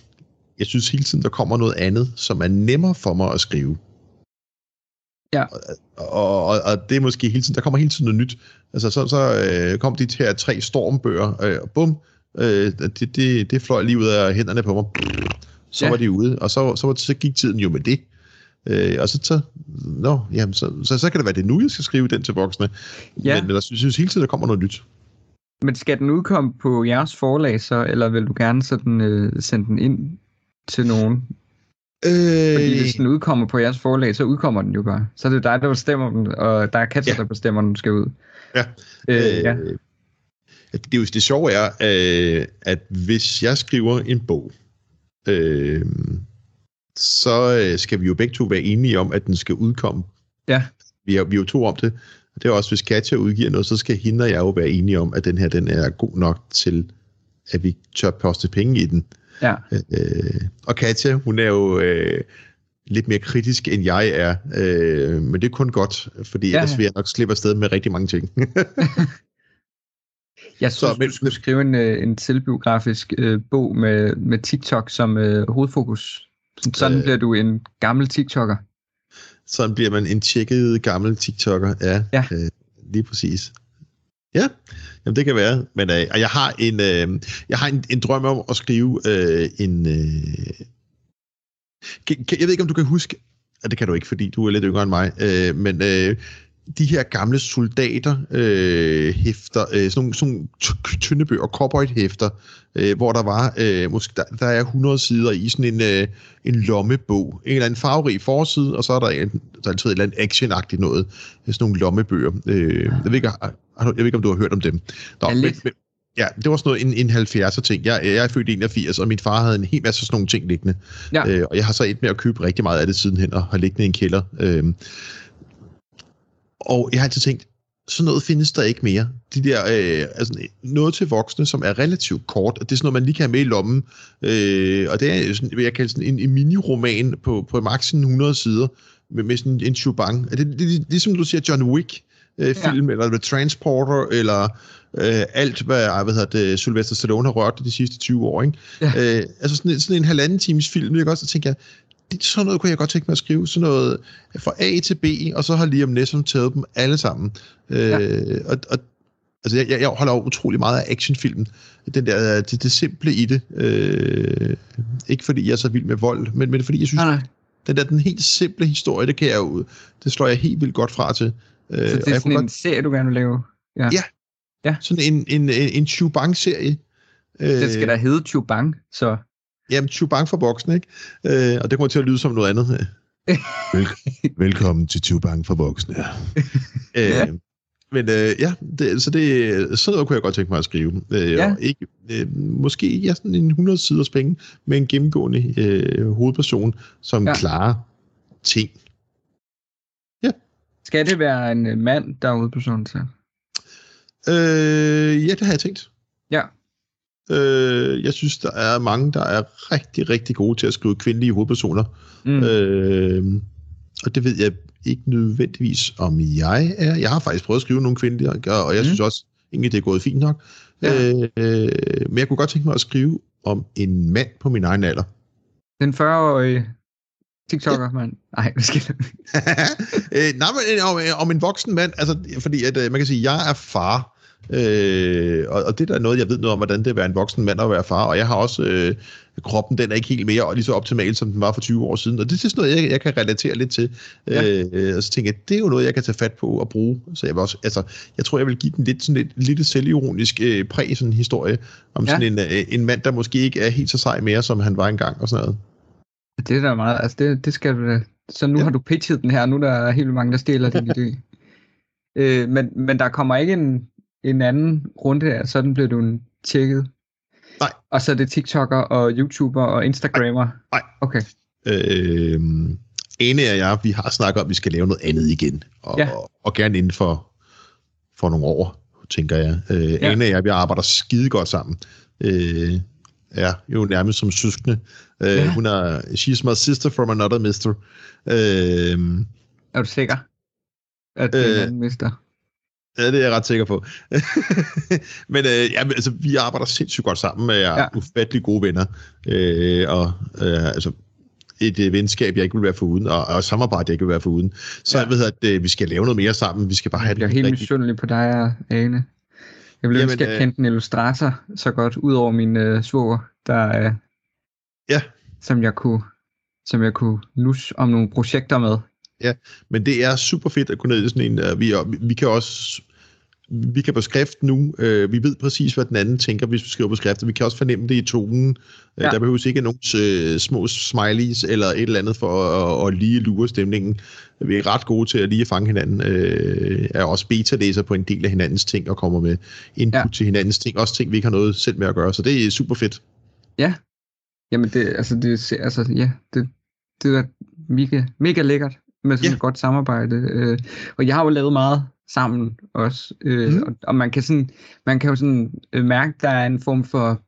jeg synes hele tiden, der kommer noget andet, som er nemmere for mig at skrive. Ja. Og, og, og det er måske hele tiden, der kommer hele tiden noget nyt. Altså så, så øh, kom de her tre stormbøger, øh, og bum, øh, det, det, det fløj lige ud af hænderne på mig. Så Ja. var de ude, og så, så, var, så gik tiden jo med det. Øh, og så, så, nå, jamen, så, så, så kan det være, det er nu, jeg skal skrive den til voksne. Ja. Ja. Men jeg synes, synes hele tiden, der kommer noget nyt. Men skal den udkomme på jeres forlag så, eller vil du gerne sådan, øh, sende den ind til nogen? Øh, Fordi hvis den udkommer på jeres forlag, så udkommer den jo bare. Så er det dig, der bestemmer den, og der er Katja, Ja. der bestemmer, den skal ud. Ja. Øh, ja. Øh, det, er jo, det sjove er, øh, at hvis jeg skriver en bog, øh, så øh, skal vi jo begge to være enige om, at den skal udkomme. Ja. Vi er, vi er jo to om det. Og det er også, hvis Katja udgiver noget, så skal hende og jeg jo være enige om, at den her den er god nok til, at vi tør poste penge i den. Ja. Øh, og Katja, hun er jo øh, lidt mere kritisk, end jeg er. Øh, men det er kun godt, fordi Ja, ellers ja. vil jeg nok slippe afsted med rigtig mange ting. Jeg synes, Så, men- du skulle skrive en, øh, en selvbiografisk øh, bog med, med TikTok som øh, hovedfokus. Sådan Øh. bliver du en gammel TikToker. Sådan bliver man en tjekket gammel TikToker. Ja, Ja. Øh, lige præcis. Ja, jamen det kan være. Men øh, jeg har en, øh, jeg har en, en drøm om at skrive øh, en... Øh, kan, kan, jeg ved ikke, om du kan huske... Og det kan du ikke, fordi du er lidt yngre end mig. Øh, men øh, de her gamle soldater øh, hæfter, øh, sådan nogle, sådan nogle tynde bøger, cowboy-hæfter, øh, hvor der var, øh, måske, der, der er 100 sider i sådan en, øh, en lommebog. En eller anden farverig forside, og så er der, en, der er altid et eller andet actionagtigt noget. Sådan nogle lommebøger. Øh, jeg, ved ikke, jeg ved ikke, om du har hørt om dem. Nå, Ja, men, men, ja, det var sådan noget, en, en 70'er ting. Jeg, jeg er født i 81, og min far havde en hel masse sådan nogle ting liggende. Ja. Øh, og jeg har så et med at købe rigtig meget af det sidenhen, og har liggende i en kælder. Øh, og jeg har altid tænkt, sådan noget findes der ikke mere. De der, øh, altså noget til voksne, som er relativt kort, og det er sådan noget, man lige kan have med i lommen. Øh, og det er sådan, jeg kalder sådan en, en mini-roman på, på maks 100 sider, med, med sådan en shubang. Det, det, det, ligesom du siger John Wick, øh, film, ja. eller The Transporter, eller øh, alt, hvad, ej, hvad hedder det, Sylvester Stallone har rørt de sidste 20 år. Ikke? Ja. Øh, altså sådan, en- sådan en halvanden times film, ikke også? Så tænker jeg, det, sådan noget kunne jeg godt tænke mig at skrive. Sådan noget fra A til B, og så har Liam Neeson taget dem alle sammen. Øh, og, og, altså, jeg, jeg holder utrolig meget af actionfilmen. Den der, det, det simple i det. Øh, ikke fordi jeg er så vild med vold, men, men fordi jeg synes, Nej, nej. den der den helt simple historie, det kan jeg jo, det slår jeg helt vildt godt fra til. Øh, Så det er sådan en godt, serie, du gerne vil lave? Ja. Ja. sådan en, en, en, en Chubang-serie. Øh, Det skal da hedde Chubang, så... Jamen, Chubang for voksne, ikke? Øh, og det kommer til at lyde som noget andet. Vel, velkommen til Chubang for voksne. øh, Ja. Men øh, ja, det, så det, sådan noget kunne jeg godt tænke mig at skrive. Øh, Ja. og ikke, øh, måske ja, sådan en 100 siders penge med en gennemgående øh, hovedperson, som Ja. ja. klarer ting. Skal det være en øh, mand, der er hovedpersonen til? Øh, ja, det har jeg tænkt. Ja. Øh, jeg synes, der er mange, der er rigtig, rigtig gode til at skrive kvindelige hovedpersoner. Mm. Øh, og det ved jeg ikke nødvendigvis, om jeg er. Jeg har faktisk prøvet at skrive nogle kvindelige, og jeg Mm. synes også, egentlig det er gået fint nok. Ja. Øh, men jeg kunne godt tænke mig at skrive om en mand på min egen alder. Den 40-årige TikToker, mand. Nej, hvad skal det? øh, nej, men om, om en voksen mand, altså, fordi at, øh, man kan sige, jeg er far, Øh, og, og det er da noget, jeg ved noget om, hvordan det er at være en voksen mand og være far. Og jeg har også, øh, kroppen den er ikke helt mere lige så optimal, som den var for 20 år siden. Og det er sådan noget, jeg, jeg kan relatere lidt til. Ja. Øh, og så tænker jeg, det er jo noget, jeg kan tage fat på og bruge. Så jeg vil også, altså, jeg tror, jeg vil give den lidt sådan et lille selvironisk øh, præg, sådan en historie, om ja. sådan en, øh, en mand, der måske ikke er helt så sej mere, som han var engang og sådan noget. Det er da meget, altså det, det skal du. Så nu ja. har du pitchet den her, nu der er helt mange, der stjæler din idé. Øh, men, men der kommer ikke en, en anden runde her, sådan bliver du tjekket. Nej. Og så er det TikToker og YouTuber og Instagrammer? Nej. Okay. Øh, Ane og jeg, vi har snakket om, at vi skal lave noget andet igen. Og, ja. og, og gerne inden for, for nogle år, tænker jeg. Øh, ja. Ane og jeg, vi arbejder skide godt sammen. Øh, ja, jo nærmest som søskende. Øh, ja. Hun er, she's my sister from another mister. Øh, er du sikker? At det er øh, en anden mister? Ja, det er jeg ret sikker på. Men øh, ja, altså, vi arbejder sindssygt godt sammen med ja. ufattelig gode venner. Øh, og øh, altså, et øh, venskab, jeg ikke vil være for uden, og, og samarbejde, jeg ikke vil være for uden. Så ja. jeg ved, at øh, vi skal lave noget mere sammen. Vi skal bare have jeg det. Jeg er helt misundelig på dig, Ane. Jeg ville ønske, at jeg kendte en illustrator så godt, ud over min øh, svoger, der, øh, ja. som jeg kunne som jeg kunne nus om nogle projekter med. Ja, men det er super fedt at kunne ned i sådan en, uh, vi, vi kan også vi kan på skrift nu, øh, vi ved præcis, hvad den anden tænker, hvis vi skriver på skrift, og vi kan også fornemme det i tonen. Øh, ja. Der behøves ikke nogen øh, små smileys eller et eller andet for at, at lige lure stemningen. Vi er ret gode til at lige fange hinanden, øh, er også beta-læser på en del af hinandens ting, og kommer med input ja. til hinandens ting, også ting, vi ikke har noget selv med at gøre, så det er super fedt. Ja, jamen det, altså, det, altså, ja, det, det er mega, mega lækkert med sådan yeah. et godt samarbejde. Øh, og jeg har jo lavet meget sammen også, øh, mm. og, og man kan sådan, man kan jo sådan øh, mærke, der er en form for,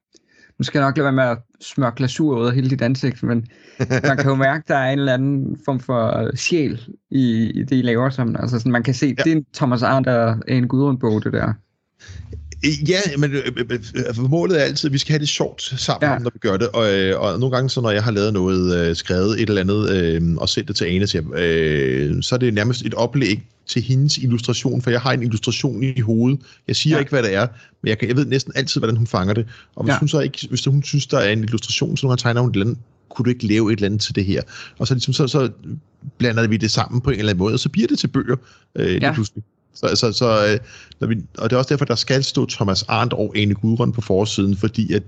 nu skal jeg nok lade være med at smøre glasur ud af hele dit ansigt, men man kan jo mærke, der er en eller anden form for sjæl i, i det, I laver sammen. Altså sådan, man kan se, ja. det er Thomas Arndt, er en gudrundbog, det der. Ja, men øh, øh, øh, altså, målet er altid, at vi skal have det sjovt sammen, ja. når vi gør det. Og, og nogle gange, så når jeg har lavet noget, skrevet et eller andet, øh, og sendt det til Ane, så, øh, så er det nærmest et oplæg til hendes illustration, for jeg har en illustration i hovedet. Jeg siger ja. ikke, hvad det er, men jeg, kan, jeg ved næsten altid, hvordan hun fanger det. Og hvis, ja. hun så ikke, hvis hun synes, der er en illustration, så hun tegner hun et eller andet, kunne du ikke lave et eller andet til det her? Og så, ligesom, så, så blander vi det sammen på en eller anden måde, og så bliver det til bøger øh, ja. lige pludselig. Så, så, så øh, når vi, og det er også derfor, der skal stå Thomas Arndt og Ane Gudrun på forsiden, fordi at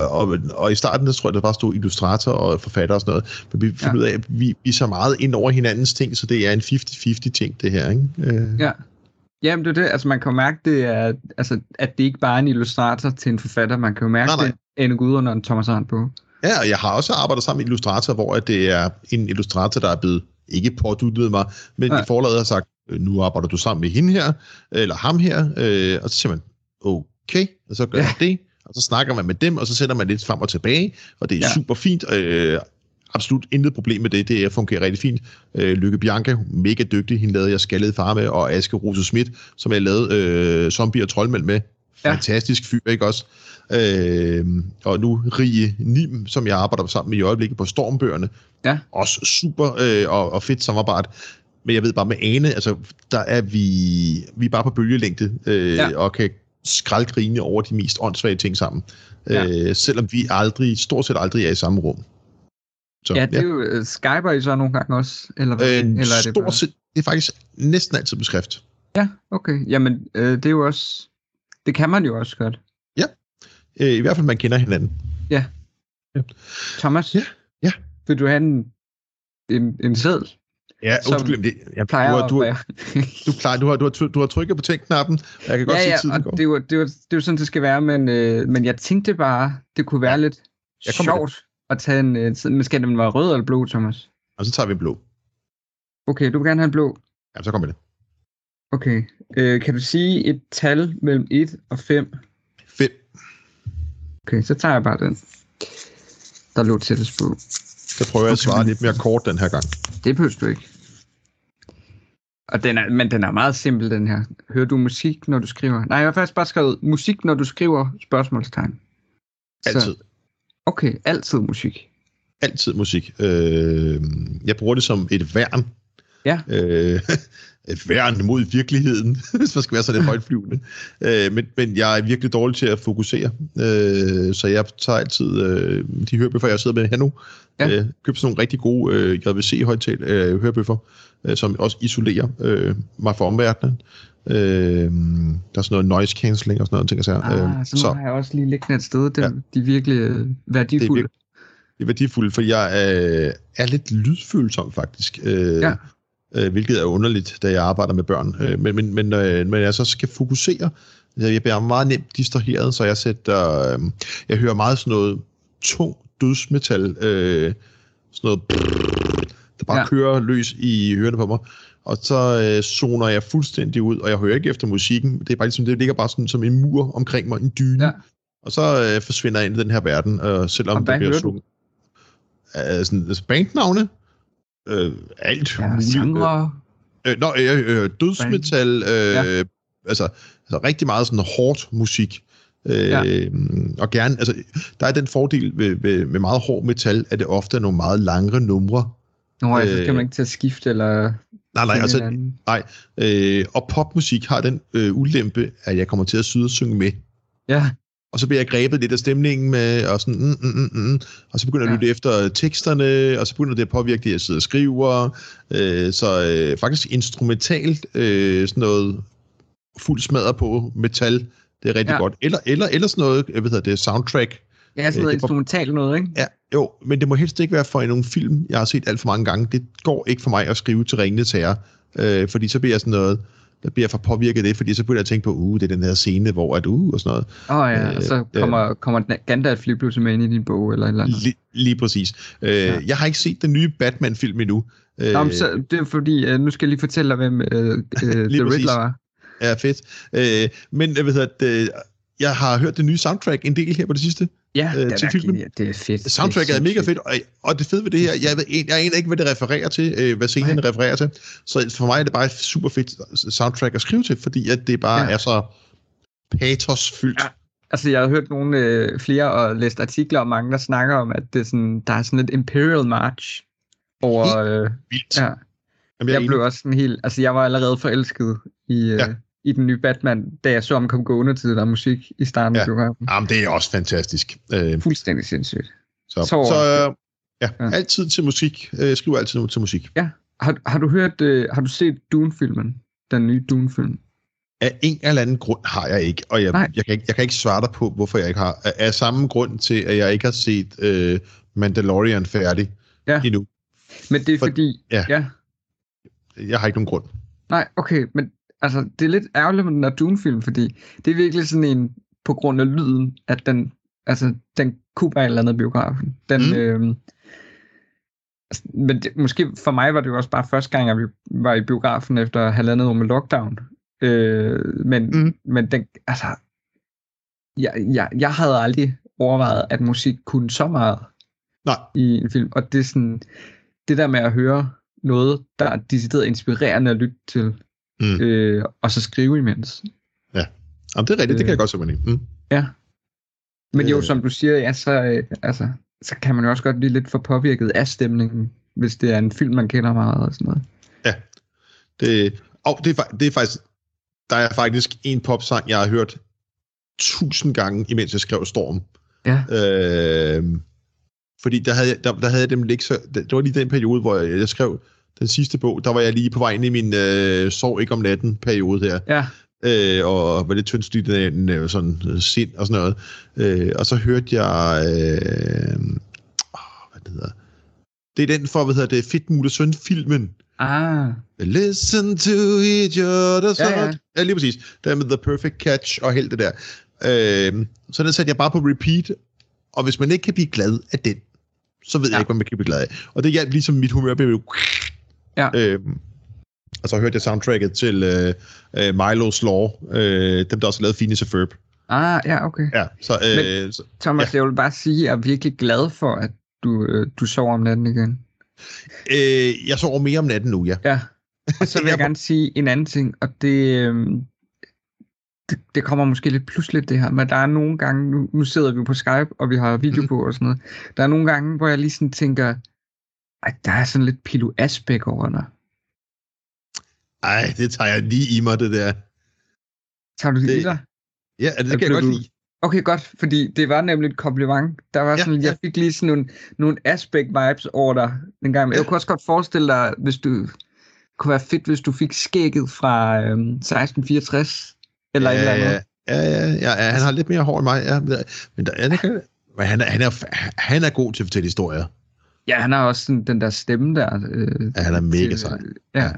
og, og i starten, der tror jeg, der bare stod illustrator og forfatter og sådan noget, men vi finder ja. ud af, at vi, vi er så meget ind over hinandens ting, så det er en 50-50 ting, det her, ikke? Øh. Ja. Jamen, det er det. Altså, man kan jo mærke, det er, altså, at det ikke bare er en illustrator til en forfatter. Man kan jo mærke, nej, nej. det er Gudrun og en Thomas Arndt på. Ja, og jeg har også arbejdet sammen med illustrator, hvor det er en illustrator, der er blevet ikke påduttet mig, men ja. i forladet har sagt, nu arbejder du sammen med hende her, eller ham her, øh, og så siger man, okay, og så gør ja. man det, og så snakker man med dem, og så sætter man lidt frem og tilbage, og det er ja. super fint, øh, absolut intet problem med det, det fungerer rigtig fint. Øh, Lykke Bianca, mega dygtig, hende lavede jeg Skaldede Far med, og Aske Rose Schmidt, som jeg lavede øh, Zombie og Troldmænd med, fantastisk fyr, ikke også? Øh, og nu Rie Nim, som jeg arbejder sammen med i øjeblikket på Stormbøgerne. Ja. Også super øh, og, og fedt samarbejde. Men jeg ved bare med Ane, altså, der er vi, vi er bare på bølgelængde, øh, ja. og kan skraldgrine over de mest åndssvage ting sammen. Ja. Øh, selvom vi aldrig, stort set aldrig er i samme rum. Så, ja, det er ja. jo, uh, Skyper I så nogle gange også? Eller, hvad, øh, eller er det, stort set, det er faktisk næsten altid beskrift. Ja, okay. Jamen, øh, det er jo også, det kan man jo også godt. Ja, øh, i hvert fald man kender hinanden. Ja. ja. Thomas? Ja, ja. Vil du have en, en, en seddel? Ja, undskyld, det, jeg plejer du, har, du, du, plejer, du, har, du, har, du har trykket på tænknappen, og jeg kan godt ja, ja, se, tiden går. Det jo, det, jo, det jo sådan, det skal være, men, øh, men jeg tænkte bare, det kunne være ja. lidt sjovt at tage en... Øh, men skal den være rød eller blå, Thomas? Og så tager vi blå. Okay, du vil gerne have en blå? Ja, så kommer det. Okay. Øh, kan du sige et tal mellem 1 og 5? 5. Okay, så tager jeg bare den. Der lå tættest på. Så prøver jeg at svare lidt mere kort den her gang. Det behøver du ikke. Og den er, men den er meget simpel, den her. Hører du musik, når du skriver? Nej, jeg har faktisk bare skrevet musik, når du skriver spørgsmålstegn. Altid. Så, okay, altid musik. Altid musik. Øh, jeg bruger det som et værn. Ja. Øh, et værn mod virkeligheden, hvis man skal være så lidt højtflyvende. Øh, men, men jeg er virkelig dårlig til at fokusere, øh, så jeg tager altid øh, de hørebøffer, jeg sidder med her nu, ja. øh, køber sådan nogle rigtig gode øh, JVC-højtal øh, hørebøffer, øh, som også isolerer øh, mig fra omverdenen. Øh, der er sådan noget noise cancelling og sådan noget ting. Så, ah, øh, så, så har jeg også lige liggende et sted. Det, ja. De er virkelig øh, værdifulde. Det er, det er værdifuldt, for jeg øh, er lidt lydfølsom faktisk. Øh, ja øh, hvilket er underligt, da jeg arbejder med børn. Øh, men, men, men, øh, men jeg så skal fokusere, jeg bliver meget nemt distraheret, så jeg sætter, øh, jeg hører meget sådan noget tung dødsmetal, øh, sådan noget brrr, der bare ja. kører løs i ørerne på mig. Og så øh, zoner jeg fuldstændig ud, og jeg hører ikke efter musikken. Det er bare ligesom, det ligger bare sådan som en mur omkring mig, en dyne. Ja. Og så øh, forsvinder jeg ind i den her verden, øh, selvom og det bliver sunget. Uh, sådan, altså bandnavne? Øh, alt ja, muligt. Genre. Øh, nå, øh, øh, dødsmetal, øh, ja. altså, altså rigtig meget sådan hårdt musik. Øh, ja. Og gerne, altså, der er den fordel ved, ved, med meget hård metal, at det ofte er nogle meget langere numre. Nå, øh, så kan man ikke til at skifte, eller... Nej, nej, altså, nej. Øh, og popmusik har den øh, ulempe, at jeg kommer til at syde og synge med. Ja og så bliver jeg grebet lidt af stemningen med, og sådan, mm, mm, mm, mm, og så begynder jeg ja. at lytte efter teksterne, og så begynder det at påvirke det, jeg sidder og skriver. Øh, så øh, faktisk instrumentalt, øh, sådan noget fuld smadret på metal, det er rigtig ja. godt. Eller, eller, eller sådan noget, jeg ved det, soundtrack. Ja, sådan noget øh, instrumentalt noget, ikke? Ja, jo, men det må helst ikke være for en film, jeg har set alt for mange gange. Det går ikke for mig at skrive til ringende tager, øh, fordi så bliver jeg sådan noget, der bliver for påvirket det, fordi så begynder jeg at tænke på, uh, det er den her scene, hvor at, uh, og sådan noget. Åh oh, ja, øh, og så kommer, øh, kommer Gandalf lige pludselig med ind i din bog, eller eller andet. Lige, lige præcis. Øh, ja. Jeg har ikke set den nye Batman-film endnu. Øh, Nå, så det er fordi, uh, nu skal jeg lige fortælle dig, hvem uh, uh, The Riddler var. Ja, fedt. Øh, men jeg ved at, jeg har hørt det nye soundtrack en del her på det sidste. Ja, øh, til filmen. det er fedt. Soundtracket det er, er mega fedt, og, og det fede ved det her, jeg, ved, jeg aner ikke, hvad det refererer til, øh, hvad scenen Nej. refererer til, så for mig er det bare et super fedt soundtrack at skrive til, fordi at det bare ja. er så patosfyldt. Ja. Altså, jeg har hørt nogle øh, flere og læst artikler om mange, der snakker om, at det er sådan, der er sådan et Imperial March over... Øh, vildt. Ja. Jamen, jeg, jeg blev også sådan helt... Altså, jeg var allerede forelsket i, øh, ja i den nye Batman, da jeg så ham komme gående til der musik i starten ja. af biografen. Jamen, det er også fantastisk. Øh, Fuldstændig sindssygt. Så, så, så øh, ja, ja, altid til musik. Øh, skriv altid til musik. Ja. Har, har du hørt, øh, har du set Dune-filmen? Den nye Dune-film? Af en eller anden grund har jeg ikke, og jeg, jeg, kan ikke, jeg kan ikke svare dig på, hvorfor jeg ikke har. Af, af samme grund til, at jeg ikke har set øh, Mandalorian færdig ja. endnu. Men det er For, fordi... Ja. ja. Jeg har ikke nogen grund. Nej, okay, men altså, det er lidt ærgerligt med den der Dune-film, fordi det er virkelig sådan en, på grund af lyden, at den, altså, den kunne bare et eller andet biografen. Den, mm. øh, altså, men det, måske for mig var det jo også bare første gang, at vi var i biografen efter halvandet år med lockdown. Øh, men, mm. men den, altså, jeg, jeg, jeg havde aldrig overvejet, at musik kunne så meget Nej. i en film. Og det er sådan, det der med at høre noget, der er decideret inspirerende at lytte til, mm. øh, og så skrive imens. Ja, Jamen, det er rigtigt, øh, det kan jeg øh, godt se, man mm. Ja. Men jo, øh. som du siger, ja, så, øh, altså, så kan man jo også godt blive lidt for påvirket af stemningen, hvis det er en film, man kender meget og sådan noget. Ja, det, og det, er, det er faktisk, der er faktisk en popsang, jeg har hørt tusind gange, imens jeg skrev Storm. Ja. Øh, fordi der havde, der, der havde jeg dem ikke så, det var lige den periode, hvor jeg, jeg skrev den sidste bog, der var jeg lige på vej ind i min øh, sov ikke om natten periode her. Ja. Øh, og var lidt tyndsligt en øh, sådan øh, sind og sådan noget. Øh, og så hørte jeg, øh, hvad det hedder, det er den for, hvad hedder det, Fedtmule Søn filmen. Ah. Listen to each other's ja, ja. ja, lige præcis. Der med The Perfect Catch og helt det der. Øh, så den satte jeg bare på repeat, og hvis man ikke kan blive glad af den, så ved ja. jeg ikke, hvad man kan blive glad af. Og det hjalp ligesom mit humør blev Ja. Øh, og så hørte jeg soundtracket til øh, øh, Milo's Law, øh, dem der også lavet Phineas og Ferb. Ah, ja, okay. Ja, så, øh, Men, Thomas, ja. jeg vil bare sige, at jeg er virkelig glad for, at du, øh, du sover om natten igen. Øh, jeg sover mere om natten nu, ja. Ja, og så vil jeg gerne sige en anden ting, og det, øh, det, det kommer måske lidt pludseligt det her, men der er nogle gange, nu, nu sidder vi på Skype, og vi har video mm. på og sådan noget, der er nogle gange, hvor jeg lige sådan tænker, ej, der er sådan lidt Pilo Asbæk over dig. Ej, det tager jeg lige i mig, det der. Tager du det, Det- i dig? Ja, er det, Okay, kan du godt du- lide? Okay, godt, fordi det var nemlig et kompliment. Der var Ja, sådan, ja. jeg fik lige sådan nogle, nogle aspect-vibes over dig den gang. Jeg Ja. kunne også godt forestille dig, hvis du det kunne være fedt, hvis du fik skægget fra øhm, 1664, eller et eller ja, andet. ja, ja, ja, ja, ja, han har lidt mere hår end mig, ja. Men, der, ja, det kan, men han, er, han, er, han er god til at fortælle historier. Ja, han har også sådan, den der stemme der. Øh, Ja, han er mega til- sej. Ja.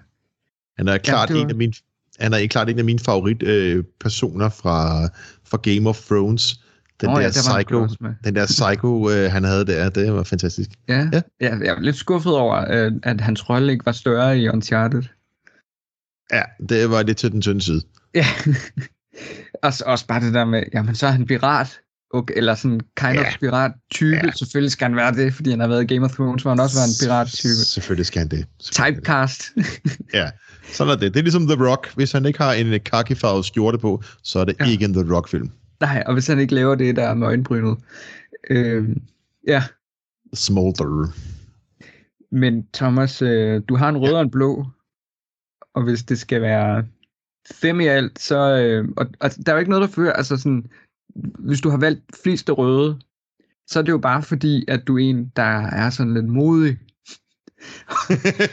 Han er klart det var- en af mine han er klart en af mine favorit øh, personer fra, fra Game of Thrones. Den Åh, der ja, der var psycho, den der psycho øh, han havde der, det var fantastisk. Ja. Ja. ja. ja, jeg er lidt skuffet over, øh, at hans rolle ikke var større i Uncharted. Ja, det var lidt til den tynde side. Ja. også, også bare det der med, jamen så er han pirat. Okay, eller sådan kind Ja. of pirat-type. Ja. Ja. Selvfølgelig skal han være det, fordi han har været i Game of Thrones, hvor han også var en pirat-type. Selvfølgelig skal han det. Typecast. Ja, sådan er det. Det er ligesom The Rock. Hvis han ikke har en khaki-farvet skjorte på, så er det ja. Ja. ikke en The Rock-film. Nej, og hvis han ikke laver det der med øjenbrynet. Øhm, ja, Smolder. men Thomas, øh, du har en rød og en blå. Og hvis det skal være fem i alt, så... Øh, og, og der er jo ikke noget, der fører... Altså sådan, hvis du har valgt flest af røde, så er det jo bare fordi, at du er en, der er sådan lidt modig.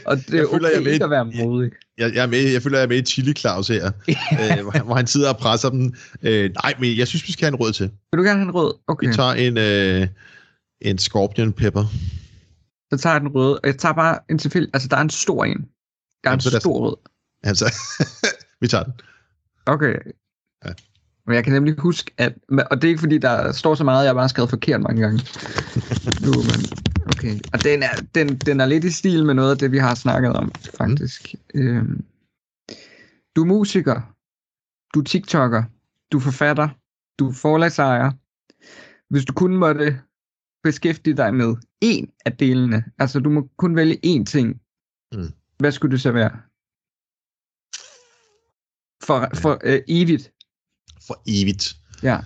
Og det er Jeg okay føler, jeg er med ikke at være modig. Jeg, jeg, er med, jeg føler, jeg er med i Chili Claus her, øh, hvor, han- hvor han sidder og presser dem. Øh, nej, men jeg synes, vi skal have en rød til. Vil du gerne have en rød? Okay, Vi tager en, øh, en scorpion pepper. så tager jeg den røde. Og jeg tager bare en tilfælde. Altså, der er en stor en. Der er Jamen, en stor rød. Altså, vi tager den. Okay. Ja. Men jeg kan nemlig huske, at... Og det er ikke fordi, der står så meget, jeg har bare skrevet forkert mange gange. nu, men... Okay. Og den er, den, den er lidt i stil med noget af det, vi har snakket om, faktisk. Mm. Øhm, du er musiker. Du er TikToker. Du er forfatter. Du er forlagsejer. Hvis du kun måtte beskæftige dig med én af delene, altså du må kun vælge én ting, Mm. hvad skulle det så være? For, for øh, evigt. For evigt. Ja.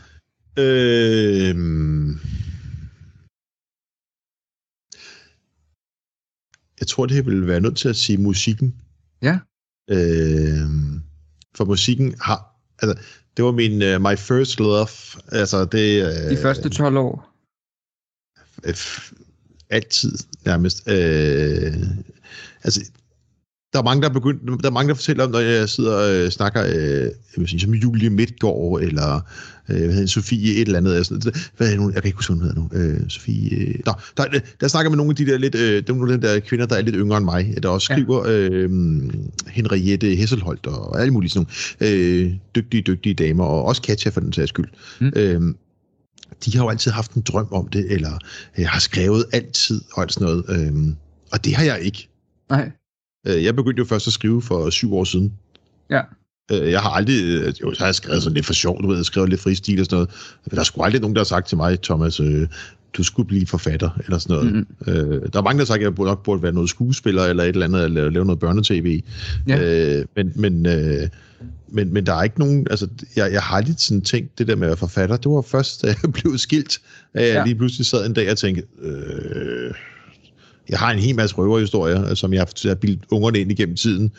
Øh, jeg tror, det vil være nødt til at sige musikken. Ja. Øh, for musikken har... Altså, det var min uh, my first love. Altså, det... Uh, De første 12 år. øh, f- altid nærmest. Øh, altså, der er mange, der er begyndt, der er mange, der fortæller om, når jeg sidder og øh, snakker, øh, jeg sige, som Julie Midtgaard, eller øh, hvad hedder Sofie et eller andet. eller Sådan, hvad er det nu? Jeg kan ikke huske, hvad hun hedder nu. Øh, Sofie... Øh, nå, der, der snakker med nogle af de der lidt, øh, dem- de der kvinder, der er lidt yngre end mig, der også Ja. skriver øh, Henriette Hesselholt og alle mulige sådan nogle øh, dygtige, dygtige damer, og også Katja for den sags skyld. Mm. Øh, de har jo altid haft en drøm om det, eller øh, har skrevet altid, og alt sådan noget. Øh, og det har jeg ikke. Nej. Øh, Jeg begyndte jo først at skrive for syv år siden. Ja. Øh, Jeg har aldrig, øh, jo, så har jeg skrevet sådan lidt for sjovt, du ved, jeg skrevet lidt fristil og sådan noget. Men der er sgu aldrig nogen, der har sagt til mig, Thomas, øh, du skulle blive forfatter, eller sådan noget. Mm-hmm. Øh, der er mange, der har sagt, at jeg nok burde være noget skuespiller, eller et eller andet, eller lave noget børnetv. Ja. Øh, men, men, øh, men, men der er ikke nogen, altså, jeg, jeg har aldrig sådan tænkt, det der med at være forfatter, det var først, da jeg blev skilt, at jeg Ja. lige pludselig sad en dag og tænkte, øh, jeg har en hel masse røverhistorier, som jeg har bildt ungerne ind igennem tiden,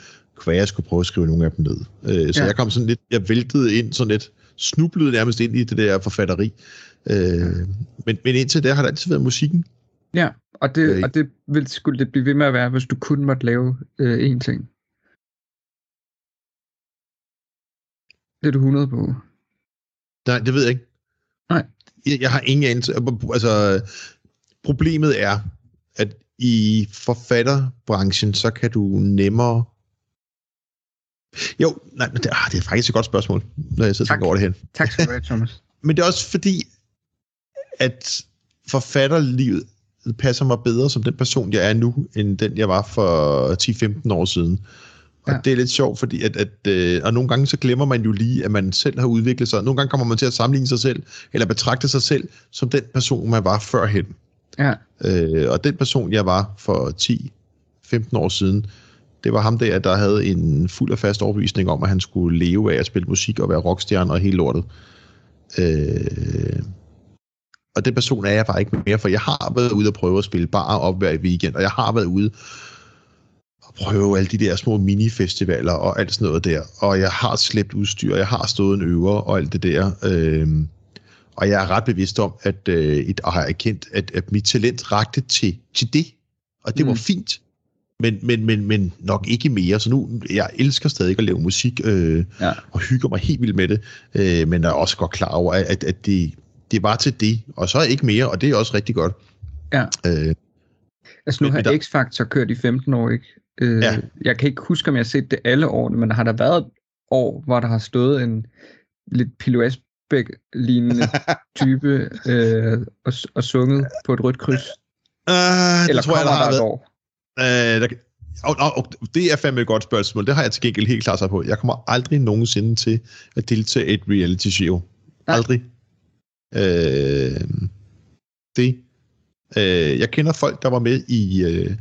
hvad jeg skulle prøve at skrive nogle af dem ned. Øh, så Ja. jeg kom sådan lidt, jeg væltede ind sådan lidt, snublede nærmest ind i det der forfatteri. Øh, men, men indtil der har det altid været musikken. Ja, og det, Øh. og det vil, skulle det blive ved med at være, hvis du kun måtte lave øh, én ting. Det er du 100 på. Nej, det ved jeg ikke. Nej. Jeg, jeg har ingen anelse. Altså, problemet er, at i forfatterbranchen, så kan du nemmere... Jo, nej, men det, ah, det er faktisk et godt spørgsmål, når jeg sidder og tænker over det her. Tak skal du have, Thomas. Men det er også fordi, at forfatterlivet passer mig bedre som den person, jeg er nu, end den, jeg var for 10-15 år siden. Og ja. det er lidt sjovt, fordi at, at øh, og nogle gange så glemmer man jo lige, at man selv har udviklet sig. Nogle gange kommer man til at sammenligne sig selv, eller betragte sig selv som den person, man var førhen. Ja, Øh, og den person, jeg var for 10-15 år siden, det var ham der, der havde en fuld og fast overbevisning om, at han skulle leve af at spille musik og være rockstjerne og hele lortet. Øh, og den person er jeg bare ikke mere, for jeg har været ude og prøve at spille bare op hver weekend, og jeg har været ude og prøve alle de der små minifestivaler og alt sådan noget der. Og jeg har slæbt udstyr, jeg har stået en øver og alt det der. Øh, og jeg er ret bevidst om, at øh, og har erkendt, at, at mit talent rakte til, til det. Og det mm. var fint. Men, men, men, men nok ikke mere. Så nu, jeg elsker stadig at lave musik, øh, ja. og hygger mig helt vildt med det. Øh, men er også godt klar over, at, at det, det var til det, og så ikke mere, og det er også rigtig godt. Ja. Øh, altså nu har der... X-Factor kørt i 15 år, ikke? Øh, ja. Jeg kan ikke huske, om jeg har set det alle årene, men har der været et år, hvor der har stået en lidt Pilo lignende type øh, og, og sunget på et rødt kryds? Uh, Eller det tror jeg, der har været. År? Uh, der, og, og, og, det er fandme et godt spørgsmål. Det har jeg til gengæld helt klart sig på. Jeg kommer aldrig nogensinde til at deltage i et reality show. Nej. Aldrig. Uh, det. Uh, jeg kender folk, der var med i uh,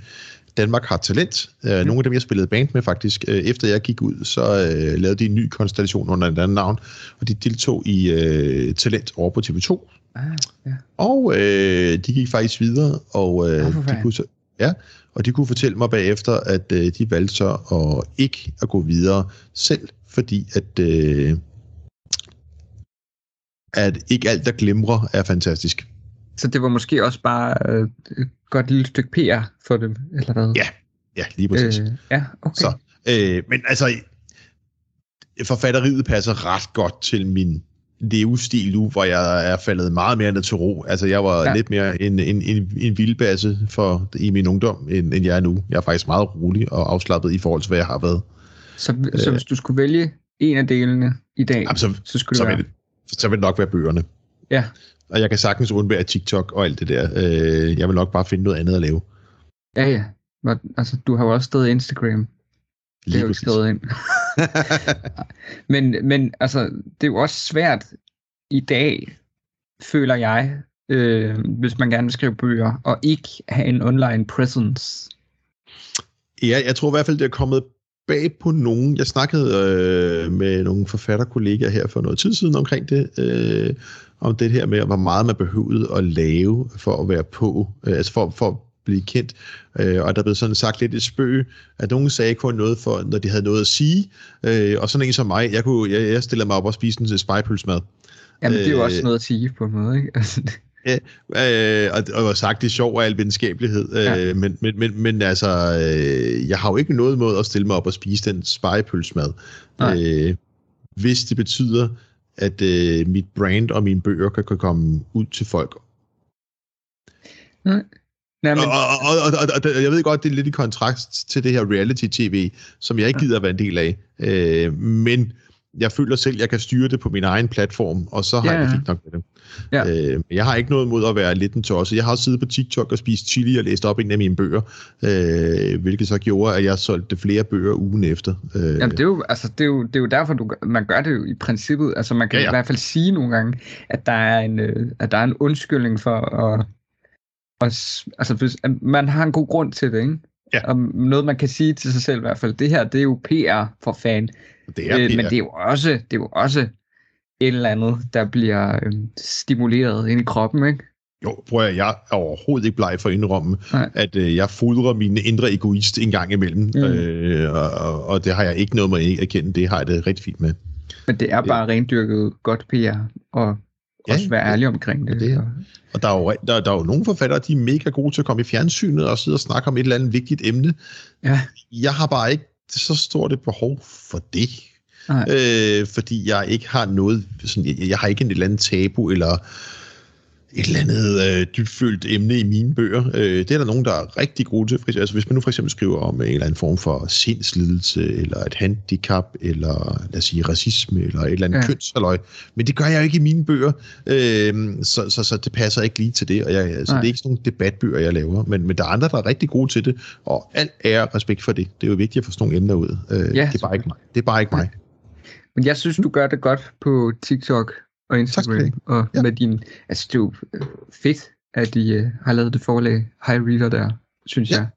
Danmark har talent. Mm. Nogle af dem, jeg spillede band med faktisk. Uh, efter jeg gik ud, så uh, lavede de en ny konstellation under et andet navn, og de deltog i uh, Talent over på TV2. Ah, ja. Og uh, de gik faktisk videre, og uh, de kunne så, ja, og de kunne fortælle mig bagefter, at uh, de valgte så at ikke at gå videre selv, fordi at, uh, at ikke alt, der glimrer, er fantastisk. Så det var måske også bare øh, et godt lille stykke PR for dem, eller hvad? Ja, ja lige præcis. Øh, ja, okay. Så, øh, men altså, forfatteriet passer ret godt til min levestil nu, hvor jeg er faldet meget mere ned til ro. Altså, jeg var ja. lidt mere en, en, en, en vildbasse for, i min ungdom, end, end jeg er nu. Jeg er faktisk meget rolig og afslappet i forhold til, hvad jeg har været. Så, øh, så hvis du skulle vælge en af delene i dag, jamen, så, så skulle så det være... Vil, så vil det nok være bøgerne. Ja, og jeg kan sagtens undvære TikTok og alt det der. Øh, jeg vil nok bare finde noget andet at lave. Ja, ja. Altså, du har jo også stået Instagram. Det er jo ikke skrevet ind. men, men altså, det er jo også svært i dag, føler jeg, øh, hvis man gerne vil skrive bøger, og ikke have en online presence. Ja, jeg tror i hvert fald, det er kommet bag på nogen. Jeg snakkede øh, med nogle forfatterkollegaer her for noget tid siden omkring det, øh, om det her med, hvor meget man behøvede at lave for at være på, øh, altså for, for at blive kendt. Øh, og der blev sådan sagt lidt et spøg, at nogen sagde kun noget for, når de havde noget at sige. Øh, og sådan en som mig, jeg, kunne, jeg, jeg stiller mig op og spise en spejpølsmad. Jamen, det er jo også øh, noget at sige på en måde, ikke? Altså, Ja, øh, og, og sagt, det er sjov af al videnskabelighed, øh, ja. men, men, men, men altså, øh, jeg har jo ikke noget mod at stille mig op og spise den spejepølsmad, øh, hvis det betyder, at øh, mit brand og mine bøger kan, kan komme ud til folk. Nej. Nej, men... og, og, og, og, og jeg ved godt, det er lidt i kontrast til det her reality-tv, som jeg ikke gider at være en del af. Øh, men jeg føler selv, at jeg kan styre det på min egen platform, og så har ja, jeg det fint nok med det. Ja. Øh, jeg har ikke noget mod at være lidt en tosse. Jeg har også siddet på TikTok og spist chili og læst op en af mine bøger, øh, hvilket så gjorde, at jeg solgte flere bøger ugen efter. Øh. Jamen, det er, jo, altså, det, er jo, det er jo derfor, du, man gør det jo i princippet. Altså, man kan ja, ja. i hvert fald sige nogle gange, at der er en, øh, at der er en undskyldning for at, at altså, hvis, man har en god grund til det, ikke? Ja. Og noget, man kan sige til sig selv i hvert fald, det her, det er jo PR for fan. Det er øh, men det er jo også, det er jo også et eller andet, der bliver øh, stimuleret ind i kroppen, ikke? Jo, prøv at jeg er overhovedet ikke bleg for at indrømme, Nej. at øh, jeg fodrer min indre egoist en gang imellem, mm. øh, og, og det har jeg ikke noget med at erkende, det har jeg det rigtig fint med. Men det er bare rendyrket godt PR, og ja, også være ærlig omkring det. det og, og der, er jo, der, der er jo nogle forfattere, de er mega gode til at komme i fjernsynet og sidde og snakke om et eller andet vigtigt emne. Ja. Jeg har bare ikke så stort et behov for det. Øh, fordi jeg ikke har noget, sådan, jeg, jeg har ikke en eller anden tabu, eller et eller andet øh, dybfølt emne i mine bøger. Øh, det er der nogen, der er rigtig gode til. Altså, hvis man nu for eksempel skriver om en eller anden form for sindslidelse, eller et handicap, eller lad os sige racisme, eller et eller andet ja. kønsaløj. Men det gør jeg jo ikke i mine bøger, øh, så, så, så det passer ikke lige til det. Og jeg, altså, det er ikke sådan nogle debatbøger, jeg laver. Men, men der er andre, der er rigtig gode til det, og alt er respekt for det. Det er jo vigtigt at få sådan nogle emner ud. Øh, ja, det, er bare ikke mig. det er bare ikke mig. Men jeg synes, du gør det godt på TikTok og Instagram. Og ja. med din... Altså, det er jo øh, fedt, at de uh, har lavet det forlag High Reader der, synes ja. jeg.